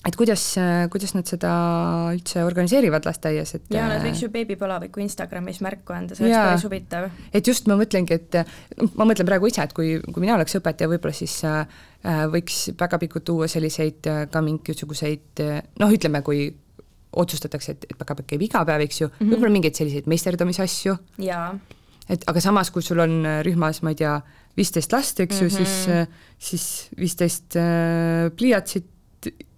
et kuidas, kuidas nad seda üldse organiseerivad lasteaias, et jaa, nad võiks ju beebipalaviku Instagramis märku anda, see oleks päris huvitav. et just ma mõtlengi, et ma mõtlen praegu ise, et kui, kui mina oleks õpetaja, võib-olla siis äh, võiks päkapikud tuua selliseid äh, ka mingisuguseid noh, ütleme, kui otsustatakse, et, et päkapikk käib iga päev, eks ju mm -hmm., võib-olla mingeid selliseid meisterdamisasju. et aga samas, kui sul on äh, rühmas, ma ei tea, viisteist last, eks ju mm, -hmm. siis, äh, siis viisteist äh, pliiatsit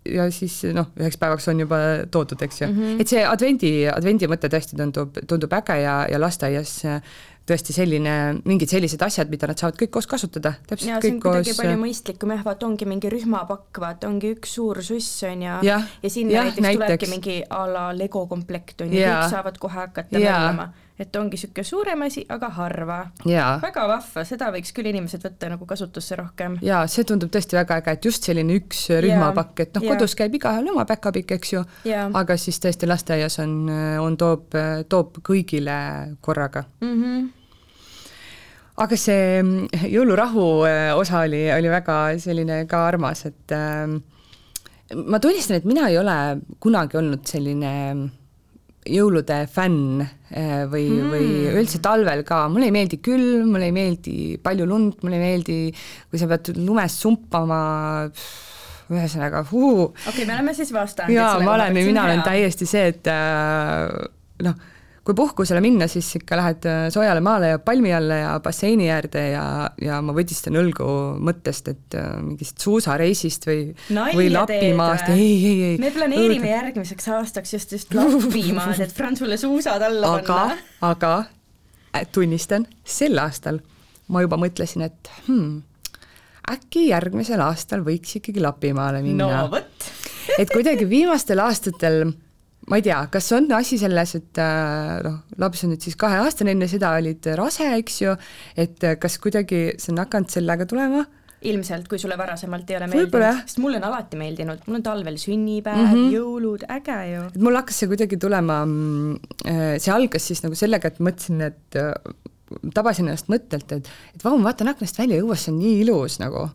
ja siis noh, üheks päevaks on juba toodud, eks ju mm. -hmm. et see advendi, advendi mõte tõesti tundub, tundub äge ja, ja lasteaias tõesti selline, mingid sellised asjad, mida nad saavad kõik koos kasutada, täpselt ja, kõik koos. palju mõistlikum jah, vaata ongi mingi rühmapakk, vaata ongi üks suur suss on ju, ja, ja sinna ja, näiteks, näiteks. tulebki mingi a la Lego komplekt on ju, kõik saavad kohe hakata mängima et ongi niisugune suurem asi, aga harva. väga vahva, seda võiks küll inimesed võtta nagu kasutusse rohkem. jaa, see tundub tõesti väga äge, et just selline üks rühmapakk, et noh, kodus käib igaühel oma päkapikk, eks ju, aga siis tõesti lasteaias on, on, toob, toob kõigile korraga mm. -hmm aga see jõulurahu äh, osa oli, oli väga selline ka armas, et äh, ma tunnistan, et mina ei ole kunagi olnud selline jõulude fänn eh, või mm., või üldse talvel ka, mulle ei meeldi külm, mulle ei meeldi palju lund, mulle ei meeldi, kui sa pead lumes sumpama, ühesõnaga, okei okay,, me oleme siis vastanud. jaa, ma olen, mina olen täiesti see, et äh, noh kui puhkusele minna, siis ikka lähed äh, soojale maale ja palmi alla ja basseini äärde ja, ja ma võdistan õlgu mõttest, et äh, mingist suusareisist või, või Lapimaast, ei, ei, ei. me planeerime õudne. järgmiseks aastaks just, just Lapimaad, et Franzule suusad alla aga, panna. aga äh, tunnistan, sel aastal ma juba mõtlesin, et hmm, äkki järgmisel aastal võiks ikkagi Lapimaale minna. no vot et kuidagi viimastel aastatel ma ei tea, kas on asi selles, et äh, noh, laps on nüüd siis kaheaastane, enne seda olid rase, eks ju, et äh, kas kuidagi see on hakanud sellega tulema? ilmselt, kui sulle varasemalt ei ole meeldinud, sest mulle on alati meeldinud, mul on talvel sünnipäev mm, -hmm. jõulud, äge ju. et mul hakkas see kuidagi tulema, mm, see algas siis nagu sellega, et mõtlesin, et tabasin ennast mõttelt, et, et vau, ma vaatan aknast välja, õues on nii ilus nagu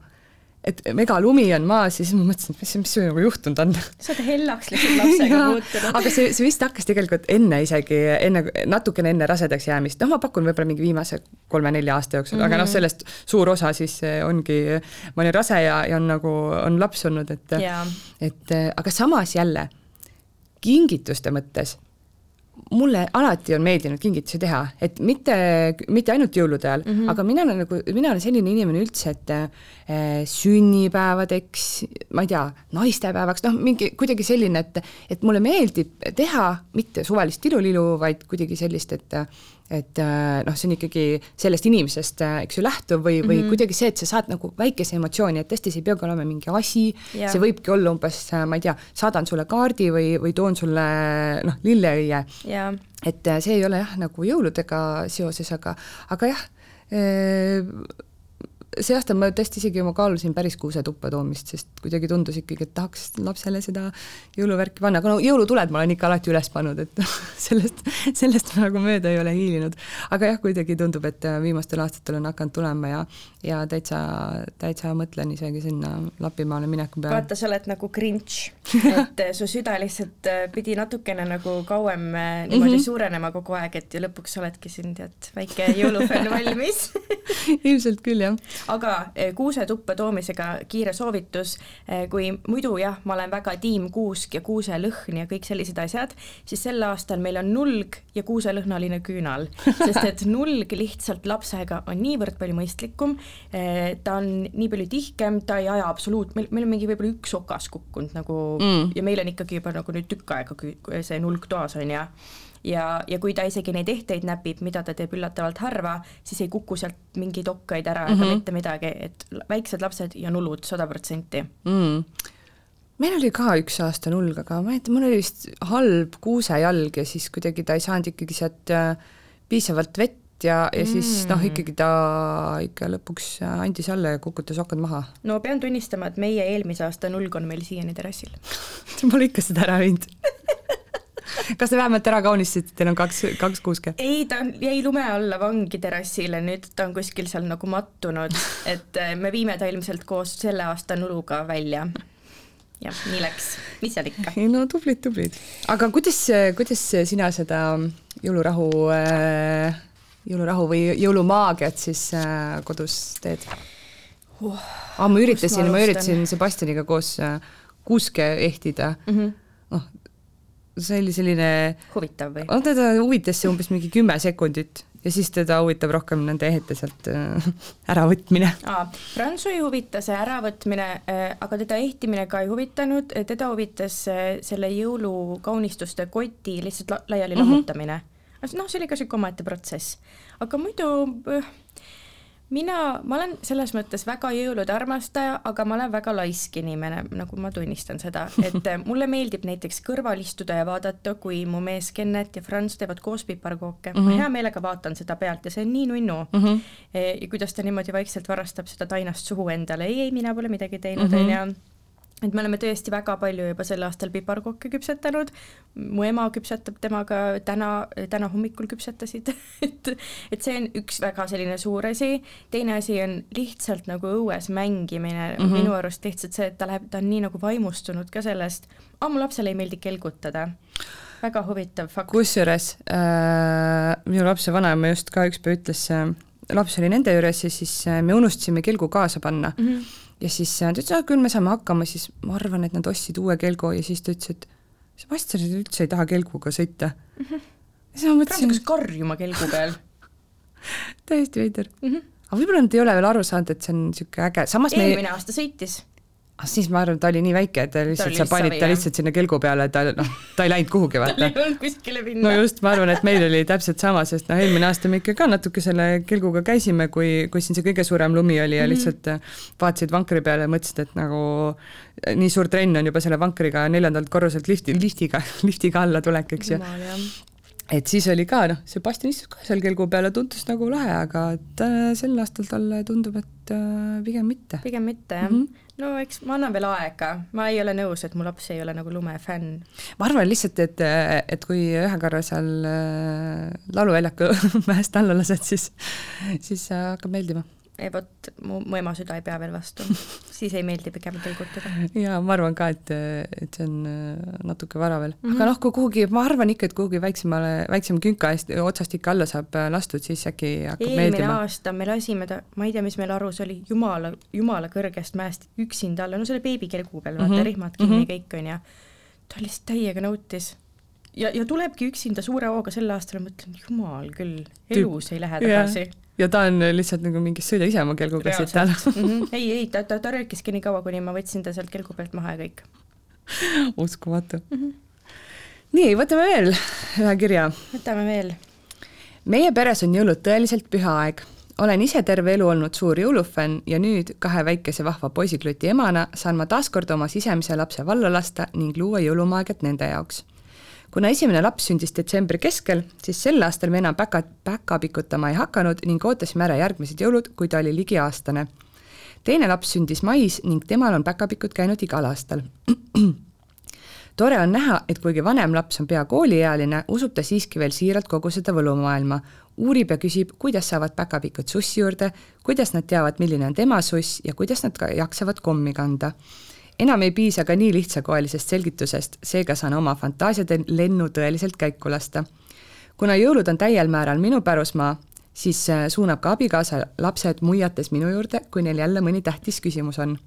et megalumi on maas ja siis ma mõtlesin, et mis, mis nagu juhtunud on. sa oled hellaks lihtsalt lapsega muutunud. aga see, see vist hakkas tegelikult enne isegi, enne, natukene enne rasedaks jäämist, noh, ma pakun võib-olla mingi viimase kolme-nelja aasta jooksul mm, -hmm. aga noh, mhm. sellest suur osa siis ongi, ma olin rase ja, ja on nagu, on laps olnud, et yeah. et aga samas jälle, kingituste mõttes mulle alati on meeldinud kingitusi teha, et mitte, mitte ainult jõulude ajal mm, -hmm. aga mina olen nagu, mina olen selline inimene üldse, et äh, sünnipäevadeks, ma ei tea, naistepäevaks, noh, mingi kuidagi selline, et, et mulle meeldib teha mitte suvalist tilulilu, vaid kuidagi sellist, et et äh, noh, see on ikkagi sellest inimesest, äh, eks ju, lähtuv või, või mm -hmm. kuidagi see, et sa saad nagu väikese emotsiooni, et tõesti, see ei peagi olema mingi asi yeah., see võibki olla umbes, äh, ma ei tea, saadan sulle kaardi või, või toon sulle noh, lilleõie yeah.. et see ei ole jah, nagu jõuludega seoses, aga, aga jah, see aasta ma tõesti isegi ma kaalusin päris kuusetuppa toomist, sest kuidagi tundus ikkagi, et tahaks lapsele seda jõuluvärki panna, aga no jõulutuled ma olen ikka alati üles pannud, et sellest, sellest ma nagu mööda ei ole hiilinud. aga jah, kuidagi tundub, et viimastel aastatel on hakanud tulema ja, ja täitsa, täitsa mõtlen isegi sinna Lapimaale mineku peale. vaata, sa oled nagu Grinch, et su süda lihtsalt äh, pidi natukene nagu kauem äh, niimoodi mm -hmm. suurenema kogu aeg, et ja lõpuks oledki siin tead, väike jõulufänn valmis ilmselt küll, jah aga eh, kuusetuppa toomisega kiire soovitus, eh, kui muidu jah, ma olen väga tiim kuusk ja kuuselõhn ja kõik sellised asjad, siis sel aastal meil on nulg ja kuuselõhnaline küünal, sest et nulg lihtsalt lapsega on niivõrd palju mõistlikum, eh, ta on nii palju tihkem, ta ei aja absoluut, meil, meil on mingi võib-olla üks okas kukkunud nagu mm. ja meil on ikkagi juba nagu nüüd tükk aega see nulg toas on ju ja, ja kui ta isegi neid ehteid näpib, mida ta teeb üllatavalt harva, siis ei kuku sealt mingeid okkaid ära mm -hmm. ega mhm. mitte midagi, et väiksed lapsed ja nulud sada protsenti mm meil oli ka üks aasta nulg, aga ma ei tea, mul oli vist halb kuusejalg ja siis kuidagi ta ei saanud ikkagi sealt äh, piisavalt vett ja, ja siis mm. noh, ikkagi ta ikka lõpuks andis alla ja kukutas okad maha. no pean tunnistama, et meie eelmise aasta nulg on meil siiani terrassil Pole ikka seda ära viinud kas te vähemalt ära kaunistasite, teil on kaks, kaks kuuske? ei, ta jäi lume alla vangi terrassile, nüüd ta on kuskil seal nagu mattunud, et äh, me viime ta ilmselt koos selle aasta nuluga välja. jah, nii läks, mis seal ikka. ei no tublid, tublid. aga kuidas, kuidas sina seda jõulurahu, äh, jõulurahu või jõulumaagiat siis äh, kodus teed uh,? aa, ma üritasin, ma üritasin Sebastianiga koos kuuske ehtida mm. -hmm noh, see oli selline huvitav või? no teda huvitas see umbes mingi kümme sekundit ja siis teda huvitab rohkem nende ehete sealt äh, äravõtmine. Prantsu ei huvita see äravõtmine, äh, aga teda ehtimine ka ei huvitanud, teda huvitas äh, selle jõulukaunistuste koti lihtsalt laiali mm -hmm. lammutamine. noh, see oli ka niisugune omaette protsess, aga muidu mina, ma olen selles mõttes väga jõulude armastaja, aga ma olen väga laisk inimene, nagu ma tunnistan seda, et mulle meeldib näiteks kõrval istuda ja vaadata, kui mu mees Kennet ja Franz teevad koos piparkooke mm, -hmm. ma mhm. hea meelega vaatan seda pealt ja see on nii nunnu mm. -hmm. ja kuidas ta niimoodi vaikselt varastab seda tainast suhu endale, ei, ei, mina pole midagi teinud, mhm. onju et me oleme tõesti väga palju juba sel aastal piparkokke küpsetanud, mu ema küpsetab temaga täna, täna hommikul küpsetasid. Et, et see on üks väga selline suur asi, teine asi on lihtsalt nagu õues mängimine. Mm, -hmm. minu arust lihtsalt see, et ta läheb, ta on nii nagu vaimustunud ka sellest, aa, mu lapsele ei meeldi kelgutada. Väga huvitav fakt. kusjuures äh, minu lapse vanaema just ka üks päev ütles, laps oli nende juures ja siis äh, me unustasime kelgu kaasa panna. Mm. -hmm ja siis ta ütles, et küll me saame hakkama, siis ma arvan, et nad ostsid uue kelgu ja siis ta ütles, et Sebastian üldse ei taha kelguga sõita mm. -hmm. ja siis ma mõtlesin. karjuma kelgu peal täiesti veider mm. -hmm. aga võib-olla nad ei ole veel aru saanud, et see on niisugune äge, samas eelmine me... aasta sõitis ah siis ma arvan, ta oli nii väike, et ta lihtsalt, sa panid ta lihtsalt sinna kelgu peale, ta noh, ta ei läinud kuhugi vaata. tal ei olnud kuskile minna. no just, ma arvan, et meil oli täpselt sama, sest noh, eelmine aasta me ikka ka natuke selle kelguga käisime, kui, kui siin see kõige suurem lumi oli ja -hmm. lihtsalt äh, vaatasid vankri peale ja mõtlesid, et nagu äh, nii suur trenn on juba selle vankriga neljandalt korruselt lifti, liftiga, liftiga alla tulek, eks ju et siis oli ka noh, Sebastian istus ka seal kelgu peal ja tundus nagu lahe, aga et äh, sel aastal talle tundub, et äh, pigem mitte. pigem mitte jah mm. -hmm no eks ma annan veel aega, ma ei ole nõus, et mu laps ei ole nagu lumefänn. ma arvan lihtsalt, et, et kui ühe korra seal äh, lauluväljaku mäest alla lased, siis, siis hakkab meeldima ei vot, mu, mu ema süda ei pea veel vastu, siis ei meeldi pigem tilgutada. jaa, ma arvan ka, et, et see on äh, natuke vara veel mm, -hmm. aga noh, kui kuhugi, ma arvan ikka, et kuhugi väiksemale, väiksema künka eest, otsast ikka alla saab lastud, siis äkki hakkab eelmine meeldima. eelmine aasta me lasime ta, ma ei tea, mis meil arus oli, jumala, jumala kõrgest mäest üksinda alla, no selle beebikelgu peal, vaata mm -hmm. rihmad kinni mm -hmm. kõik, on ju. ta lihtsalt täiega nautis ja, ja tulebki üksinda suure hooga sel aastal, ma mõtlen, jumal küll, elus ei lähe tagasi yeah ja ta on lihtsalt nagu mingi sõida ise oma kelguga siit alla mm. -hmm. ei, ei, ta, ta, ta röökiski nii kaua, kuni ma võtsin ta sealt kelgu pealt maha ja kõik. uskumatu mm. -hmm. nii, võtame veel ühe kirja. võtame veel. meie peres on jõulud tõeliselt püha aeg. olen ise terve elu olnud suur jõulufänn ja nüüd kahe väikese vahva poisikluti emana saan ma taaskord oma sisemise lapse valla lasta ning luua jõulumaagiat nende jaoks kuna esimene laps sündis detsembri keskel, siis sel aastal me enam päka, päkapikutama ei hakanud ning ootasime ära järgmised jõulud, kui ta oli ligi aastane. teine laps sündis mais ning temal on päkapikud käinud igal aastal. Tore on näha, et kuigi vanem laps on pea kooliealine, usub ta siiski veel siiralt kogu seda võlumaailma, uurib ja küsib, kuidas saavad päkapikud sussi juurde, kuidas nad teavad, milline on tema suss ja kuidas nad jaksavad kommi kanda enam ei piisa ka nii lihtsakoelisest selgitusest, seega saan oma fantaasiade lennu tõeliselt käiku lasta. kuna jõulud on täiel määral minu pärusmaa, siis äh, suunab ka abikaasa lapsed muiates minu juurde, kui neil jälle mõni tähtis küsimus on.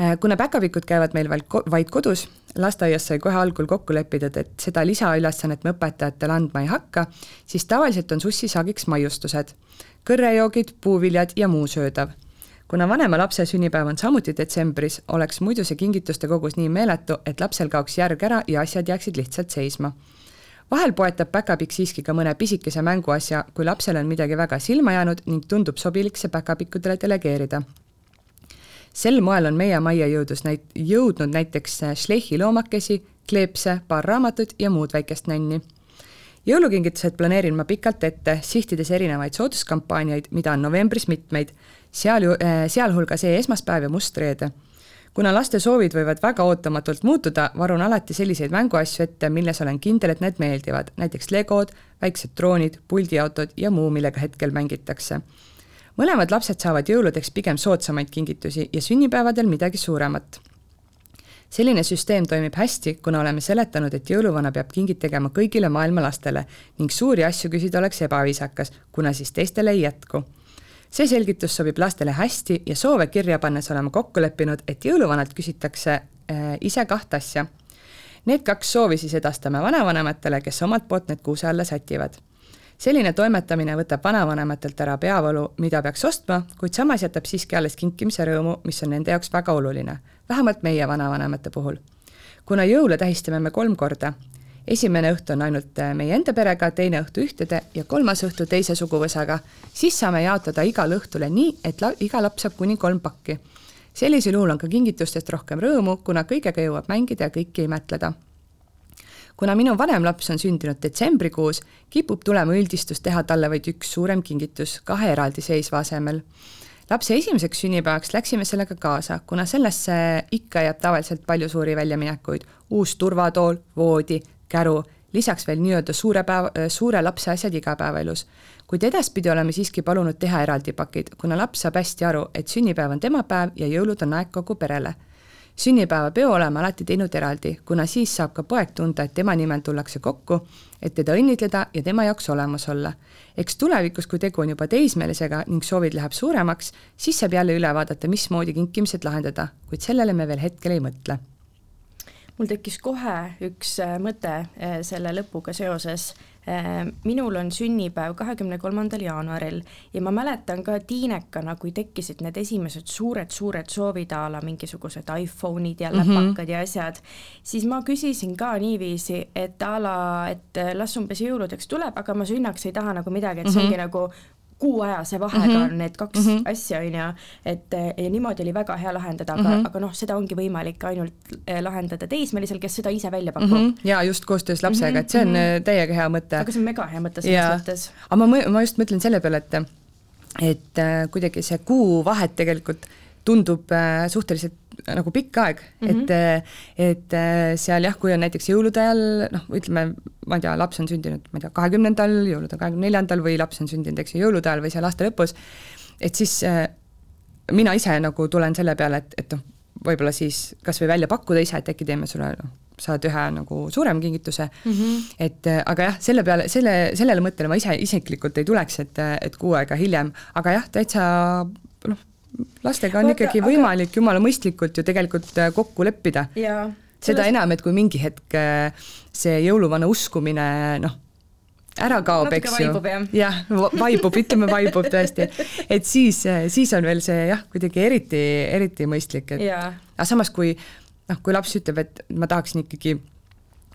Äh, kuna päkapikud käivad meil vaid, vaid kodus, lasteaias sai kohe algul kokku lepitud, et seda lisaülesannet me õpetajatele andma ei hakka, siis tavaliselt on sussisagiks maiustused, kõrrejoogid, puuviljad ja muu söödav kuna vanema lapse sünnipäev on samuti detsembris, oleks muidu see kingituste kogus nii meeletu, et lapsel kaoks järg ära ja asjad jääksid lihtsalt seisma. vahel poetab päkapikk siiski ka mõne pisikese mänguasja, kui lapsele on midagi väga silma jäänud ning tundub sobilik see päkapikkudele delegeerida. sel moel on meie majja jõudus näit-, jõudnud näiteks šlehhi loomakesi, kleepse, paar raamatut ja muud väikest nänni jõulukingitused planeerin ma pikalt ette, sihtides erinevaid sooduskampaaniaid, mida on novembris mitmeid seal äh, sealhulgas e-esmaspäev ja mustreede. kuna laste soovid võivad väga ootamatult muutuda, varun alati selliseid mänguasju ette, milles olen kindel, et need meeldivad, näiteks legod, väiksed droonid, puldiautod ja muu, millega hetkel mängitakse. mõlemad lapsed saavad jõuludeks pigem soodsamaid kingitusi ja sünnipäevadel midagi suuremat selline süsteem toimib hästi, kuna oleme seletanud, et jõuluvana peab kingid tegema kõigile maailma lastele ning suuri asju küsida oleks ebaviisakas, kuna siis teistele ei jätku see selgitus sobib lastele hästi ja soove kirja pannes oleme kokku leppinud, et jõuluvanalt küsitakse äh, ise kahte asja. Need kaks soovi siis edastame vanavanematele, kes omalt poolt need kuuse alla sätivad. selline toimetamine võtab vanavanematelt ära peavalu, mida peaks ostma, kuid samas jätab siiski alles kinkimise rõõmu, mis on nende jaoks väga oluline, vähemalt meie vanavanemate puhul. kuna jõule tähistame me kolm korda, esimene õhtu on ainult äh, meie enda perega, teine õhtu ühtede ja kolmas õhtu teise suguvõsaga, siis saame jaotada igale õhtule nii, et la iga laps saab kuni kolm pakki. sellisel juhul on ka kingitustest rohkem rõõmu, kuna kõigega jõuab mängida ja kõiki imetleda. kuna minu vanem laps on sündinud detsembrikuus, kipub tulema üldistus teha talle vaid üks suurem kingitus kahe eraldiseisva asemel lapse esimeseks sünnipäevaks läksime sellega kaasa, kuna sellesse ikka jääb tavaliselt palju suuri väljaminekuid, uus turvatool, voodi, käru, lisaks veel nii-öelda suure päeva, suure lapse asjad igapäevaelus. kuid edaspidi oleme siiski palunud teha eraldi pakid, kuna laps saab hästi aru, et sünnipäev on tema päev ja jõulud on aeg kogu perele. sünnipäevapeo oleme alati teinud eraldi, kuna siis saab ka poeg tunda, et tema nimel tullakse kokku, et teda õnnitleda ja tema jaoks olemas olla. eks tulevikus, kui tegu on juba teismelisega ning soovid läheb suuremaks, siis saab jälle üle vaadata, mismoodi kinkimised lahendada, kuid sellele me veel hetkel ei mõtle mul tekkis kohe üks äh, mõte äh, selle lõpuga seoses. minul on sünnipäev kahekümne kolmandal jaanuaril ja ma mäletan ka tiinekana, kui tekkisid need esimesed suured-suured soovid a la mingisugused iPhone'id ja läpakad mm -hmm. ja asjad, siis ma küsisin ka niiviisi, et a la, et las umbes jõuludeks tuleb, aga ma sünnaks ei taha nagu midagi, et see mm -hmm. ongi nagu kuuajase vahega mm -hmm. on need kaks mm -hmm. asja, on ju, et ja niimoodi oli väga hea lahendada, aga mm, -hmm. aga noh, seda ongi võimalik ainult eh, lahendada teismelisel, kes seda ise välja pakub mm. -hmm. ja just koostöös lapsega mm, -hmm. et see on mm -hmm. täiega hea mõte. aga see on mega hea mõte selles mõttes. aga ma, ma just mõtlen selle peale, et et äh, kuidagi see kuu vahet tegelikult tundub äh, suhteliselt nagu pikk aeg mm, -hmm. et, äh, et äh, seal jah, kui on näiteks jõulude ajal noh, ütleme, ma ei tea, laps on sündinud, ma ei tea, kahekümnendal, jõulud on kahekümne neljandal või laps on sündinud, eks ju, jõulude ajal või seal aasta lõpus, et siis äh, mina ise nagu tulen selle peale, et, et noh, võib-olla siis kas või välja pakkuda ise, et äkki teeme sulle noh, saad ühe nagu suurema kingituse mm, -hmm. et aga jah, selle peale, selle, sellele mõttele ma ise isiklikult ei tuleks, et, et kuu aega hiljem, aga jah, täitsa lastega on Vaata, ikkagi võimalik aga... jumala mõistlikult ju tegelikult äh, kokku leppida. seda sellest... enam, et kui mingi hetk äh, see jõuluvana uskumine noh, ära kaob, eks ju. jah, vaibub, ütleme vaibub tõesti. et siis, äh, siis on veel see jah, kuidagi eriti, eriti mõistlik, et aga samas, kui noh, kui laps ütleb, et ma tahaksin ikkagi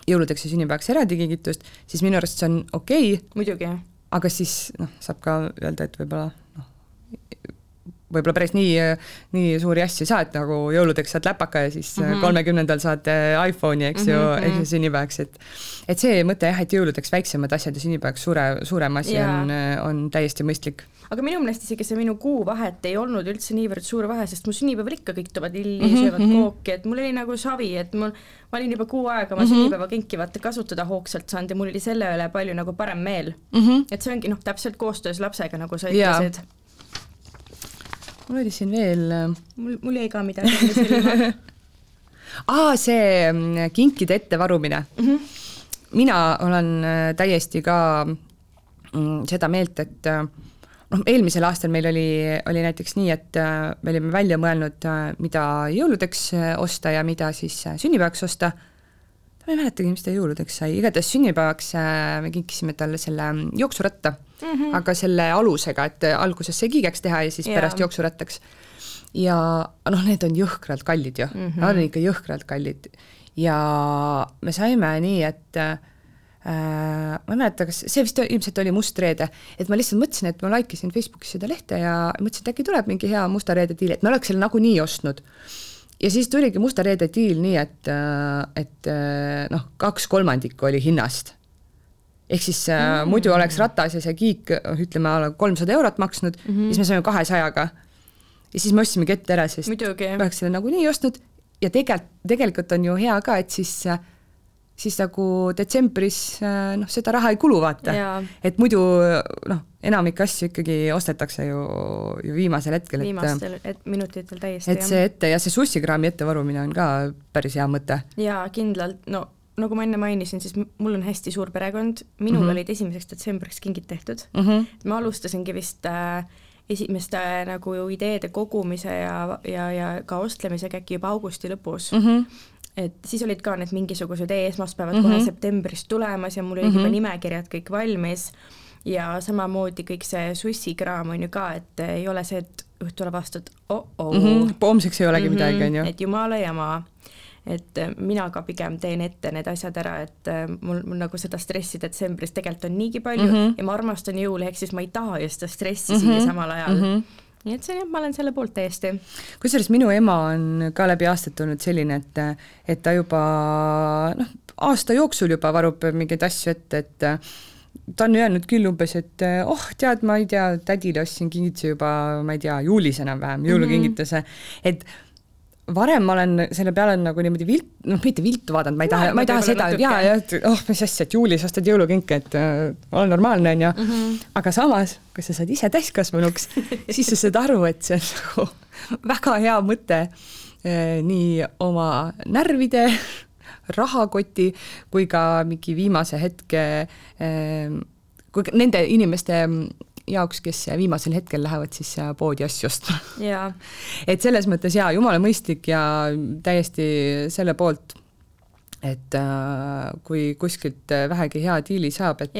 jõuludeks ja sünnipäevaks eraldi kingitust, siis minu arust see on okei okay,. muidugi. aga siis noh, saab ka öelda, et võib-olla noh, võib-olla päris nii, nii suuri asju ei saa, et nagu jõuludeks saad läpaka ja siis mhm. kolmekümnendal mm -hmm. saad iPhone'i, eks ju mm, -hmm. sünnipäevaks, et et see mõte jah, et jõuludeks väiksemad asjad ja sünnipäevaks suure, suurem asi yeah. on, on täiesti mõistlik aga minu meelest isegi see minu kuuvahet ei olnud üldse niivõrd suur vahe, sest mu sünnipäeval ikka kõik toovad lilli mm, -hmm. söövad mhm. kooki, et mul oli nagu savi, et mul, ma olin juba kuu aega oma mm -hmm. sünnipäevakinki vaata kasutada hoogsalt saanud ja mul oli selle üle palju nagu parem meel mm. -hmm. et see ongi noh, täpselt koostöös lapsega, nagu sa ütlesid mul oli siin veel. Äh, mul, mul jäi ka midagi silma aa, see mm, kinkide ettevarumine mm. -hmm. mina olen äh, täiesti ka mm, seda meelt, et äh, noh, eelmisel aastal meil oli, oli näiteks nii, et me olime välja mõelnud, mida jõuludeks osta ja mida siis sünnipäevaks osta. Ma ei mäletagi, mis ta jõuludeks sai, igatahes sünnipäevaks me kinkisime talle selle jooksuratta mm, -hmm. aga selle alusega, et alguses see kiigeks teha ja siis yeah. pärast jooksurattaks. ja noh, need on jõhkralt kallid ju mm, -hmm. nad on ikka jõhkralt kallid ja me saime nii, et äh, ma ei mäleta, kas see vist ilmselt oli Must reede, et ma lihtsalt mõtlesin, et ma like isin Facebookis seda lehte ja mõtlesin, et äkki tuleb mingi hea Musta reede diil, et me oleks selle nagunii ostnud ja siis tuligi Musta reede diil nii, et, äh, et äh, noh, kaks kolmandikku oli hinnast ehk siis äh, mm. muidu oleks ratas ja see kiik, ütleme, kolmsada eurot maksnud mm, -hmm. siis me saime kahesajaga. ja siis me ostsimegi ette ära, sest me oleks selle nagunii ostnud ja tegelikult, tegelikult on ju hea ka, et siis siis nagu detsembris äh, noh, seda raha ei kulu, vaata. et muidu noh, enamik asju ikkagi ostetakse ju, ju viimasel hetkel. viimastel et, minutitel täiesti. et see ette ja see sussikraami ettevarumine on ka päris hea mõte. jaa, kindlalt, no nagu ma enne mainisin, siis mul on hästi suur perekond, minul mm -hmm. olid esimeseks detsembriks kingid tehtud mm. -hmm. ma alustasingi vist äh, esimeste äh, nagu ideede kogumise ja, ja, ja ka ostlemisega äkki juba augusti lõpus mm. -hmm et siis olid ka need mingisugused e-esmaspäevad mm -hmm. kohe septembris tulemas ja mul olid mm -hmm. juba nimekirjad kõik valmis ja samamoodi kõik see sussikraam on ju ka, et ei ole see, et õhtul avastad oh-oh mm. -hmm. homseks ei olegi mm -hmm. midagi, on ju. et jumala jama et äh, mina ka pigem teen ette need asjad ära, et äh, mul, mul nagu seda stressi detsembris tegelikult on niigi palju mm -hmm. ja ma armastan jõule, ehk siis ma ei taha ju seda stressi mm -hmm. siia samal ajal mm. -hmm nii et see ma olen selle poolt täiesti. kusjuures minu ema on ka läbi aastate olnud selline, et, et ta juba noh, aasta jooksul juba varub mingeid asju ette, et ta on öelnud küll umbes, et oh, tead, ma ei tea, tädile ostsin kingituse juba, ma ei tea, juulis enam-vähem, jõulukingituse mm, -hmm. et varem ma olen selle peale nagu niimoodi vilt, noh, mitte viltu vaadanud, ma ei taha, ma ei taha seda, et jaa, ja et oh, mis asja, et juulis ostad jõulukinke, et äh, ole normaalne, on ju. Mhm. aga samas, kui sa saad ise täiskasvanuks siis sa saad aru, et see on nagu väga hea mõte eh, nii oma närvide, rahakoti kui ka mingi viimase hetke eh, kui nende inimeste jaoks, kes viimasel hetkel lähevad siis poodi asju ostma. et selles mõttes jaa, jumala mõistlik ja täiesti selle poolt, et äh, kui kuskilt vähegi hea diili saab, et,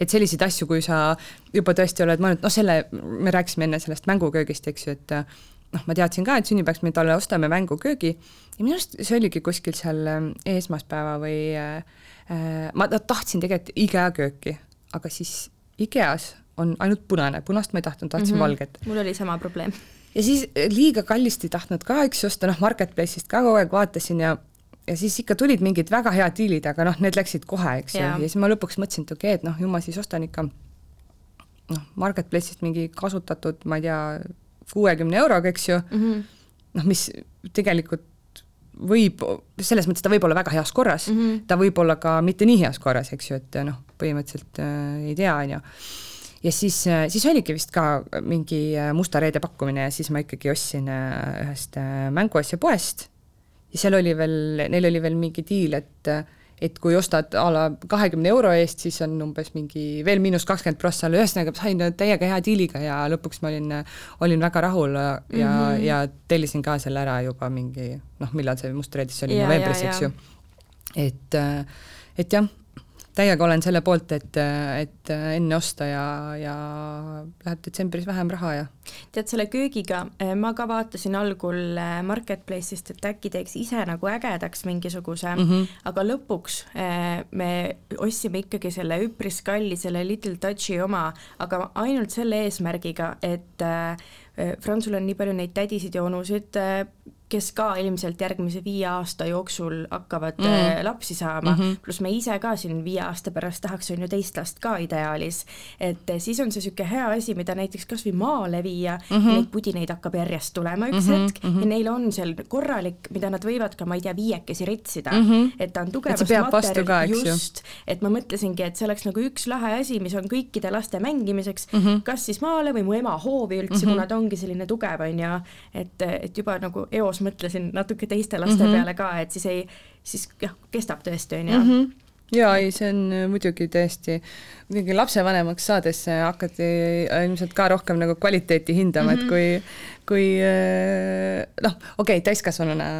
et selliseid asju, kui sa juba tõesti oled mõelnud, noh selle, me rääkisime enne sellest mänguköögist, eks ju, et noh, ma teadsin ka, et sünnipäevaks me talle ostame mänguköögi ja minu arust see oligi kuskil seal esmaspäeva või äh, ma tahtsin tegelikult IKEA kööki, aga siis IKEA-s on ainult punane, punast ma ei tahtnud, tahtsin mm -hmm. valget. mul oli sama probleem. ja siis liiga kallist ei tahtnud ka, eks ju, osta, noh, Marketplace'ist ka kogu aeg vaatasin ja ja siis ikka tulid mingid väga head diilid, aga noh, need läksid kohe, eks ju, ja siis ma lõpuks mõtlesin, et okei okay,, et noh, ju ma siis ostan ikka noh, Marketplace'ist mingi kasutatud, ma ei tea, kuuekümne euroga, eks ju mm -hmm., noh, mis tegelikult võib, selles mõttes ta võib olla väga heas korras mm, -hmm. ta võib olla ka mitte nii heas korras, eks ju, et noh, põhimõtteliselt äh, ei tea, on ju ja siis, äh, siis oligi vist ka mingi äh, musta reede pakkumine ja siis ma ikkagi ostsin äh, ühest mänguasja poest ja seal oli veel, neil oli veel mingi diil, et et kui ostad a la kahekümne euro eest, siis on umbes mingi veel miinus kakskümmend prossa ühesõnaga sain täiega hea diiliga ja lõpuks ma olin, olin väga rahul ja mm, -hmm. ja tellisin ka selle ära juba mingi noh, millal see must reedis, oli novembris, eks ju. et, et jah täiega olen selle poolt, et, et enne osta ja, ja läheb detsembris vähem raha ja. tead, selle köögiga eh, ma ka vaatasin algul eh, Marketplace'ist, et äkki teeks ise nagu ägedaks mingisuguse mm, -hmm. aga lõpuks eh, me ostsime ikkagi selle üpris kalli, selle Little Touchi oma, aga ainult selle eesmärgiga, et Franzul on nii palju neid tädisid ja onusid, kes ka ilmselt järgmise viie aasta jooksul hakkavad mm. lapsi saama mm, -hmm. pluss me ise ka siin viie aasta pärast tahaks, on ju, teist last ka ideaalis. et äh, siis on see niisugune hea asi, mida näiteks kas või maale viia mm, -hmm. neid pudinaid hakkab järjest tulema üks mm -hmm. hetk mm -hmm. ja neil on seal korralik, mida nad võivad ka, ma ei tea, viiekesi ritsida mm, -hmm. et ta on tugevast materjalist, just, et ma mõtlesingi, et see oleks nagu üks lahe asi, mis on kõikide laste mängimiseks mm, -hmm. kas siis maale või mu ema hoovi üldse mm, -hmm. kuna ta ongi selline tugev, on ju, et, et juba nagu eos koos mõtlesin natuke teiste laste mm -hmm. peale ka, et siis ei, siis jah, kestab tõesti, on ju. -hmm jaa, ei, see on äh, muidugi tõesti, muidugi lapsevanemaks saades hakati äh, ilmselt ka rohkem nagu kvaliteeti hindama mm, -hmm. et mhm. kui, kui äh, noh, okei okay,, täiskasvanuna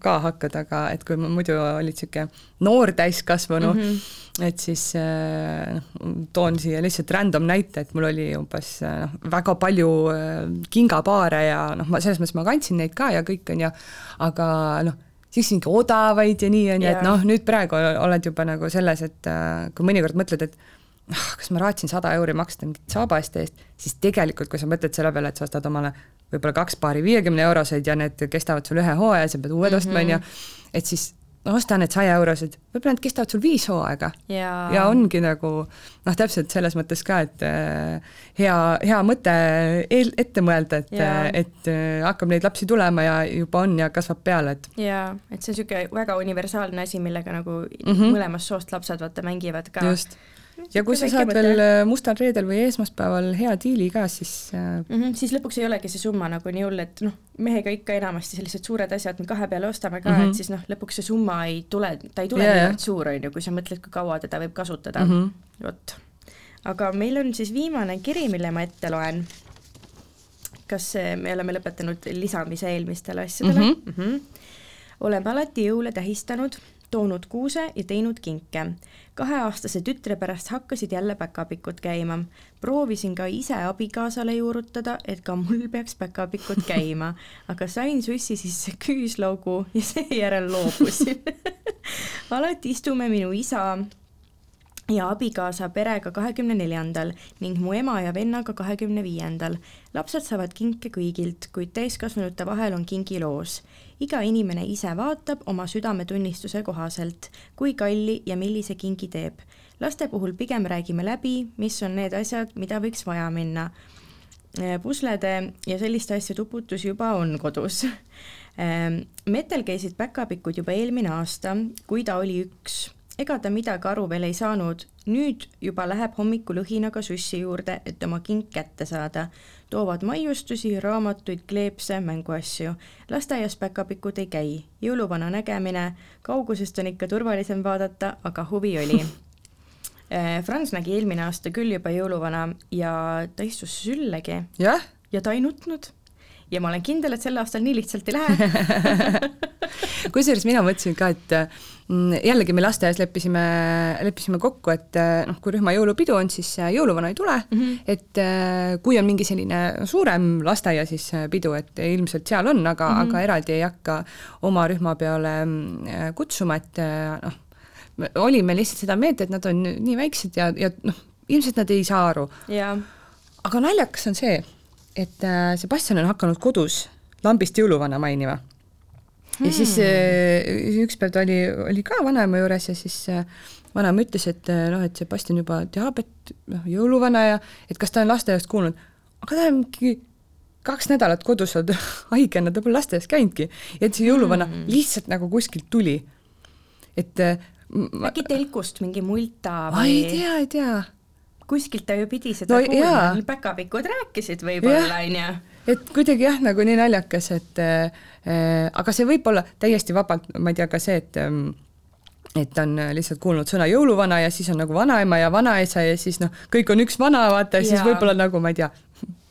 ka hakkad, aga et kui ma muidu olid niisugune noor täiskasvanu mm, -hmm et siis äh, noh, toon siia lihtsalt random näite, et mul oli umbes noh, väga palju äh, kingapaare ja noh, ma selles mõttes ma kandsin neid ka ja kõik, on ju, aga noh, siis mingi odavaid ja nii, on ju, et noh, nüüd praegu oled juba nagu selles, et äh, kui mõnikord mõtled, et ah, kas ma raatsin sada euri maksta mingit saabaste eest, siis tegelikult, kui sa mõtled selle peale, et sa ostad omale võib-olla kaks paari viiekümne euroseid ja need kestavad sul ühe hooaja, sa pead uued ostma, on ju, et siis osta need saja eurosed, võib-olla need kestavad sul viis hooaega ja, ja ongi nagu noh, täpselt selles mõttes ka, et äh, hea, hea mõte eel, ette mõelda, et, et äh, hakkab neid lapsi tulema ja juba on ja kasvab peale, et. jaa, et see on niisugune väga universaalne asi, millega nagu mm -hmm. mõlemast soost lapsed vaata mängivad ka. just ja kui sa saad veel äh, mustal reedel või esmaspäeval hea diili ka, siis mm -hmm, siis lõpuks ei olegi see summa nagu nii hull, et noh, mehega ikka enamasti sellised suured asjad me kahe peale ostame ka mm, -hmm. et mhm. siis noh, lõpuks see summa ei tule, ta ei tule yeah, niivõrd suur, on ju, kui sa mõtled, kui kaua teda võib kasutada mm. -hmm. vot. aga meil on siis viimane kiri, mille ma ette loen. kas me oleme lõpetanud lisamise eelmistele asjadele mm? -hmm. Mm -hmm. oleme alati jõule tähistanud toonud kuuse ja teinud kinke. kaheaastase tütre pärast hakkasid jälle päkapikud käima. proovisin ka ise abikaasale juurutada, et ka mul peaks päkapikud käima, aga sain sussi sisse küüslaugu ja seejärel loobusin alati istume minu isa ja abikaasa perega kahekümne neljandal ning mu ema ja vennaga kahekümne viiendal. lapsed saavad kinke kõigilt, kuid täiskasvanute vahel on kingiloos. iga inimene ise vaatab oma südametunnistuse kohaselt, kui kalli ja millise kingi teeb. laste puhul pigem räägime läbi, mis on need asjad, mida võiks vaja minna. puslede ja selliste asjade uputus juba on kodus Metel käisid päkapikud juba eelmine aasta, kui ta oli üks ega ta midagi aru veel ei saanud, nüüd juba läheb hommikul õhinaga sussi juurde, et oma kink kätte saada. toovad maiustusi, raamatuid, kleepse, mänguasju. lasteaias päkapikud ei käi, jõuluvana nägemine, kaugusest on ikka turvalisem vaadata, aga huvi oli. Äh, Franz nägi eelmine aasta küll juba jõuluvana ja ta istus süllegi. ja ta ei nutnud. Ja ma olen kindel, et sel aastal nii lihtsalt ei lähe. Kusjuures mina mõtlesin ka, et jällegi me lasteaias leppisime, leppisime kokku, et noh, kui rühma jõulupidu on, siis jõuluvana ei tule mm, -hmm. et kui on mingi selline suurem lasteaia siis pidu, et ilmselt seal on, aga mm, -hmm. aga eraldi ei hakka oma rühma peale mm, kutsuma, et noh, olime lihtsalt seda meelt, et nad on nii väiksed ja, ja noh, ilmselt nad ei saa aru. aga naljakas on see, et äh, Sebastian on hakanud kodus lambist jõuluvana mainima. Ja hmm. siis äh, üks päev ta oli, oli ka vanaema juures ja siis äh, vanaema ütles, et noh, et Sebastian juba teab, et noh, jõuluvana ja et kas ta on lasteaiast kuulnud, aga ta on mingi kaks nädalat kodus olnud haigena, ta pole lasteaias käinudki ja et see jõuluvana hmm. lihtsalt nagu kuskilt tuli. et ma... äkki telkust mingi multa või? ma ei tea, ei tea. kuskilt ta ju pidi seda no, kuulma, päkapikud rääkisid võib-olla, onju. Et kuidagi jah, nagu nii naljakas, et äh, aga see võib olla täiesti vabalt, ma ei tea, ka see, et ähm, et on lihtsalt kuulnud sõna jõuluvana ja siis on nagu vanaema ja vanaisa ja siis noh, kõik on üks vana, vaata, ja siis võib-olla nagu ma ei tea,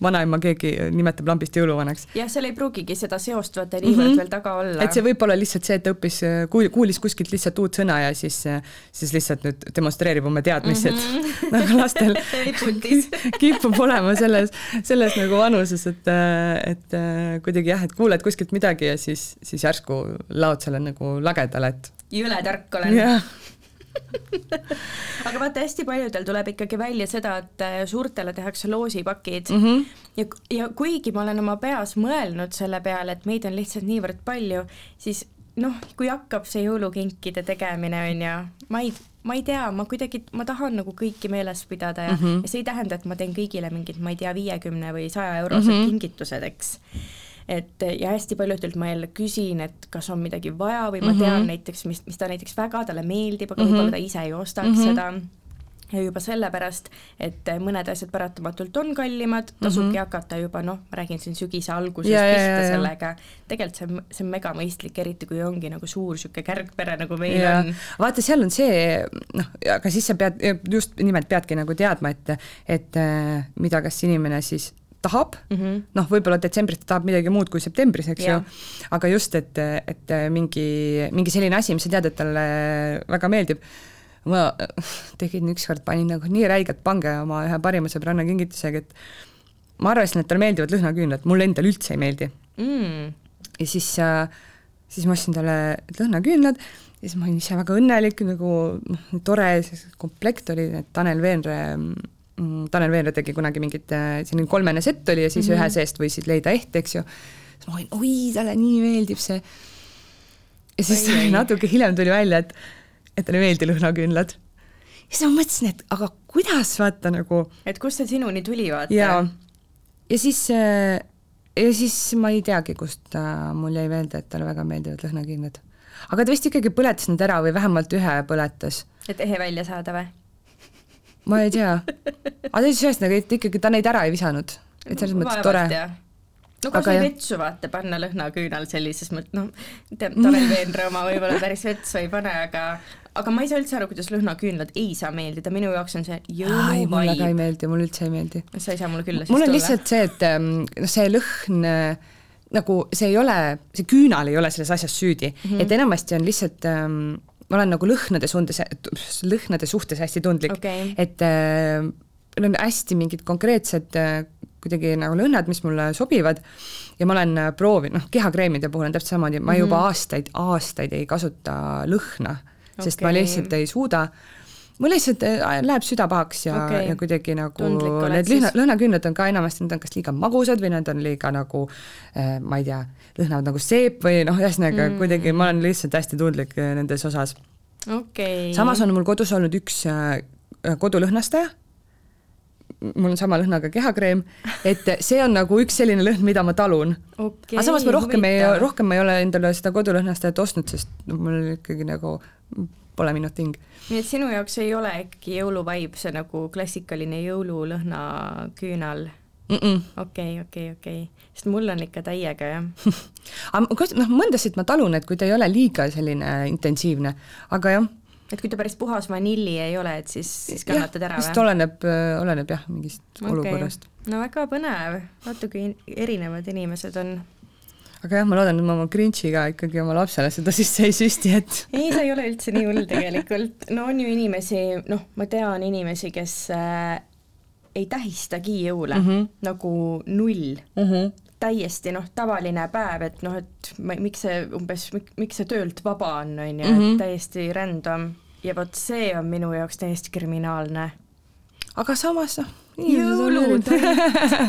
vanaema keegi nimetab lambist jõuluvanaks. jah, seal ei pruugigi seda seost vaata niivõrd mm -hmm. veel taga olla. et see võib olla lihtsalt see, et ta õppis, kuulis kuskilt lihtsalt uut sõna ja siis, siis lihtsalt nüüd demonstreerib oma teadmisi mm, -hmm. nagu lastel kipub olema selles, selles nagu vanuses, et, et kuidagi jah, et kuuled kuskilt midagi ja siis, siis järsku laod selle nagu lagedale, et jõle tark olen aga vaata, hästi paljudel tuleb ikkagi välja seda, et äh, suurtele tehakse loosipakid mm -hmm. ja, ja kuigi ma olen oma peas mõelnud selle peale, et meid on lihtsalt niivõrd palju, siis noh, kui hakkab see jõulukinkide tegemine, on ju, ma ei, ma ei tea, ma kuidagi, ma tahan nagu kõiki meeles pidada ja mm, -hmm. ja see ei tähenda, et ma teen kõigile mingid, ma ei tea, viiekümne või saja eurosed mm -hmm. kingitused, eks et ja hästi paljudelt ma jälle küsin, et kas on midagi vaja või ma mm -hmm. tean näiteks, mis, mis ta näiteks väga talle meeldib, aga mm -hmm. võib-olla ta ise ei ostaks mm -hmm. seda ja juba sellepärast, et mõned asjad paratamatult on kallimad, tasubki mm -hmm. hakata juba noh, ma räägin siin sügise algusest ja, pihta ja, ja, sellega, tegelikult see on, see on mega mõistlik, eriti kui ongi nagu suur niisugune kärgpere, nagu meil ja. on. vaata, seal on see noh, aga siis sa pead, just nimelt peadki nagu teadma, et, et äh, mida kas inimene siis tahab mm -hmm., noh, võib-olla detsembris ta tahab midagi muud kui septembris, eks ja. ju, aga just, et, et mingi, mingi selline asi, mis sa tead, et talle väga meeldib, ma tegin ükskord, panin nagu nii räigelt pange oma ühe parima sõbranna kingitusega, et ma arvasin, et talle meeldivad lõhnaküünlad, mulle endale üldse ei meeldi. Mm.. ja siis, siis ma ostsin talle lõhnaküünlad ja siis ma olin ise väga õnnelik, nagu noh, tore komplekt oli, need Tanel Veenre Mm, Tanel Veerle tegi kunagi mingit, äh, selline kolmene sett oli ja siis mm -hmm. ühe seest võisid leida ehte, eks ju. siis ma olin, oi, talle nii meeldib see. ja siis oi, natuke hiljem tuli välja, et, et talle ei meeldi lõhnaküünlad. ja siis ma mõtlesin, et aga kuidas vaata nagu. et kust see sinuni tuli, vaata. ja, ja siis äh, ja siis ma ei teagi, kust äh, mul jäi meelde, et talle väga meeldivad lõhnaküünlad. aga ta vist ikkagi põletas need ära või vähemalt ühe põletas. et ehe välja saada või? Ma ei tea. aga ütles ühesõnaga, et ikkagi ta neid ära ei visanud, et selles mõttes tore. no kas või vetsu vaata, panna lõhnaküünal sellises mõttes, noh, Tanel Veenre oma võib-olla päris vetsu ei pane, aga aga ma ei saa üldse aru, kuidas lõhnaküünlad ei saa meeldida, minu jaoks on see jõuluvaib. mulle ka ei meeldi, mulle üldse ei meeldi. sa ei saa mulle külla siis mul on tulla. lihtsalt see, et ähm, noh, see lõhn nagu see ei ole, see küünal ei ole selles asjas süüdi mm, -hmm. et enamasti on lihtsalt ähm, ma olen nagu lõhnade suhtes, lõhnade suhtes hästi tundlik okay., et äh, mul on hästi mingid konkreetsed äh, kuidagi nagu lõhnad, mis mulle sobivad ja ma olen äh, proovinud, noh, kehakreemide puhul on täpselt samamoodi, ma juba mm -hmm. aastaid, aastaid ei kasuta lõhna okay., sest ma lihtsalt ei suuda mul lihtsalt äh, läheb süda pahaks ja okay., ja kuidagi nagu need lõhna, lõhnaküünlad on ka enamasti, nad on kas liiga magusad või nad on liiga nagu äh, ma ei tea, lõhnavad nagu seep või noh, ühesõnaga mm. kuidagi ma olen lihtsalt hästi tundlik äh, nendes osas okay.. samas on mul kodus olnud üks kodulõhnastaja, mul on sama lõhnaga kehakreem, et see on nagu üks selline lõhn, mida ma talun okay,. aga samas ma rohkem ei, rohkem ma ei ole endale seda kodulõhnastajat ostnud, sest mul ikkagi nagu pole minu ting. nii et sinu jaoks ei ole äkki jõuluvaib see nagu klassikaline jõululõhna küünal? okei, okei, okei, sest mul on ikka täiega, jah aga noh, mõndasid ma talun, et kui ta ei ole liiga selline intensiivne, aga jah. et kui ta päris puhas vanilli ei ole, et siis, siis kannatad ära või? vist oleneb, oleneb jah, mingist okay. olukorrast. no väga põnev, kui erinevad inimesed on aga jah, ma loodan, et ma oma Grinchiga ikkagi oma lapsele seda sisse ei süsti, et ei, see ei ole üldse nii hull tegelikult, no on ju inimesi, noh, ma tean inimesi, kes äh, ei tähistagi jõule mm -hmm. nagu null mm. -hmm täiesti noh, tavaline päev, et noh, et ma, miks see umbes, miks see töölt vaba on, on ju, et mhm. täiesti random ja vot see on minu jaoks täiesti kriminaalne. aga samas noh, jõulud,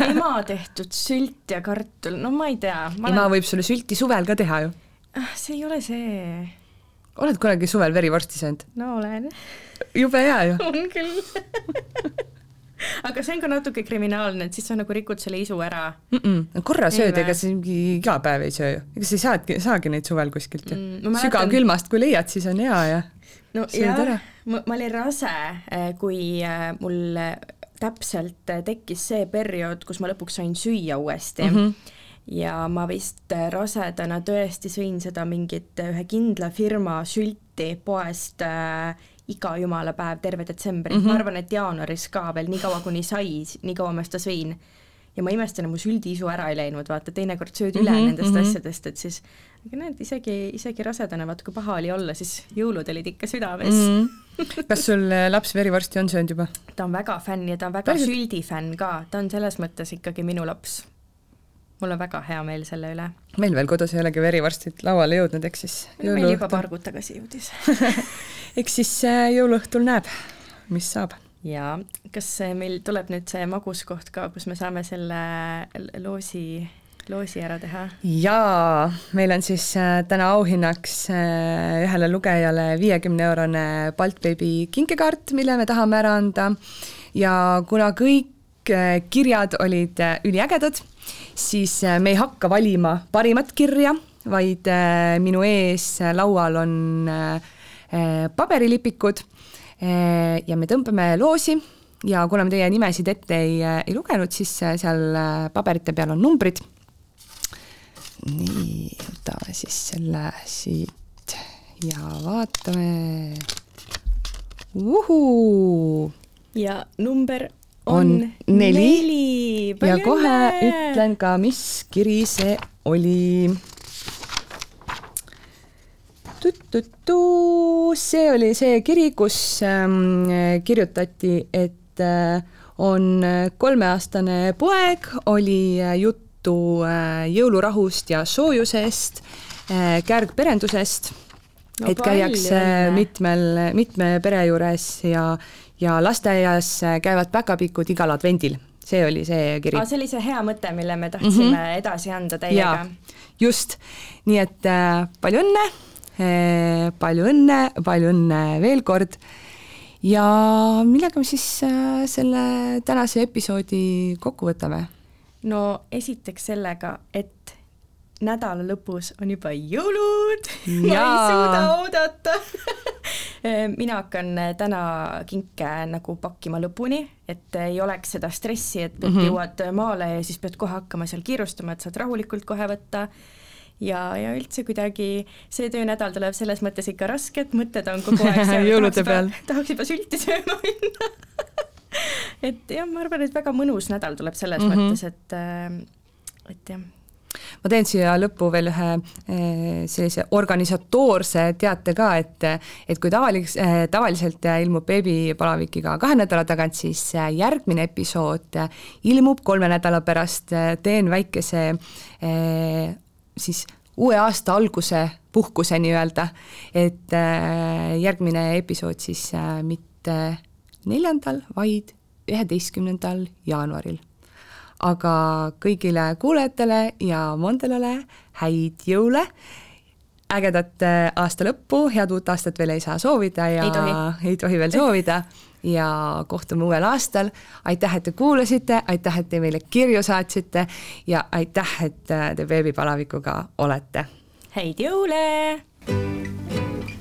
ema tehtud sült ja kartul, no ma ei tea. ema olen... võib sulle sülti suvel ka teha ju. Ah, see ei ole see. oled kunagi suvel verivorsti söönud? no olen. jube hea ju. on küll aga see on ka natuke kriminaalne, et siis sa nagu rikud selle isu ära mm. -mm. korra sööd, ega sa mingi iga päev ei söö ju, ega sa ei saagi, saagi neid suvel kuskilt ju mm,. sügavkülmast, kui leiad, siis on hea ja no jah, ma, ma olin rase, eh, kui eh, mul täpselt tekkis see periood, kus ma lõpuks sain süüa uuesti mm. -hmm ja ma vist rasedana tõesti sõin seda mingit ühe kindla firma sülti poest äh, iga jumala päev terve detsembri mm, -hmm. ma arvan, et jaanuaris ka veel, nii kaua kuni sai, nii kaua ma seda sõin. ja ma imestan, et mu süldiisu ära ei läinud, vaata teinekord sööd üle mm -hmm, nendest mm -hmm. asjadest, et siis aga näed, isegi, isegi rasedana, vaata kui paha oli olla, siis jõulud olid ikka südames mm. -hmm. Kas sul äh, laps verivorsti on söönud juba? ta on väga fänn ja ta on väga Päriselt? süldifänn ka, ta on selles mõttes ikkagi minu laps mul on väga hea meel selle üle. meil veel kodus ei olegi verivorstid lauale jõudnud, eks siis meil juba paar kuud tagasi jõudis eks siis äh, jõuluõhtul näeb, mis saab. ja kas meil tuleb nüüd see maguskoht ka, kus me saame selle loosi loosi ära teha? jaa, meil on siis äh, täna auhinnaks äh, ühele lugejale viiekümne eurone Baltbeebi kinkekaart, mille me tahame ära anda ja kuna kõik kirjad olid üliägedad, siis äh, me ei hakka valima parimat kirja, vaid äh, minu ees laual on äh, paberilipikud ja me tõmbame loosi ja kuna me teie nimesid ette ei, ei lugenud, siis seal paberite peal on numbrid. Nii, võtame siis selle siit ja vaatame. ja number on neli, neli. ja kohe ütlen ka, mis kiri see oli. see oli see kiri, kus ähm, kirjutati, et äh, on kolmeaastane poeg, oli äh, juttu äh, jõulurahust ja soojusest äh,, kärgperendusest no,, et käiakse mitmel, mitme pere juures ja ja lasteaias käivad päkapikud igal advendil, see oli see kiri. see oli see hea mõte, mille me tahtsime mm -hmm. edasi anda teiega. just, nii et äh, palju õnne äh,, palju õnne, palju õnne veel kord ja millega me siis äh, selle tänase episoodi kokku võtame? No esiteks sellega, et nädala lõpus on juba jõulud. Ma ei suuda oodata. Mina hakkan täna kinke nagu pakkima lõpuni, et ei oleks seda stressi, et mm -hmm. jõuad maale ja siis pead kohe hakkama seal kiirustama, et saad rahulikult kohe võtta. Ja, ja üldse kuidagi see töönädal tuleb selles mõttes ikka raske, et mõtted on kogu aeg seal jõulude peal. tahaks juba sülti sööma minna et jah, ma arvan, et väga mõnus nädal tuleb selles mm -hmm. mõttes, et, äh, et jah ma teen siia lõppu veel ühe eh, sellise organisatoorse teate ka, et et kui tavalis-, eh, tavaliselt ilmub beebipalavik iga kahe nädala tagant, siis järgmine episood ilmub kolme nädala pärast, teen väikese siis uue aasta alguse puhkuse nii-öelda, et järgmine episood siis mitte neljandal, vaid üheteistkümnendal jaanuaril aga kõigile kuulajatele ja Mondelole häid jõule, ägedat äh, aasta lõppu, head uut aastat veel ei saa soovida ja ei tohi, ei tohi veel soovida ja kohtume uuel aastal. aitäh, et te kuulasite, aitäh, et te meile kirju saatsite ja aitäh, et äh, te beebipalavikuga olete. häid jõule!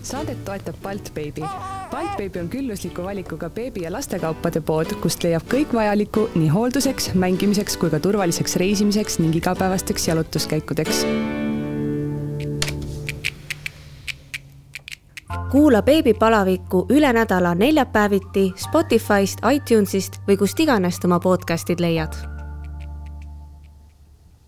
Saadet toetab Baltbeebi. Baltbeebi on küllusliku valikuga beebi- ja lastekaupade pood, kust leiab kõik vajalikku nii hoolduseks, mängimiseks kui ka turvaliseks reisimiseks ning igapäevasteks jalutuskäikudeks. kuula beebipalavikku üle nädala neljapäeviti Spotify'st, iTunes'ist või kust iganes oma podcast'id leiad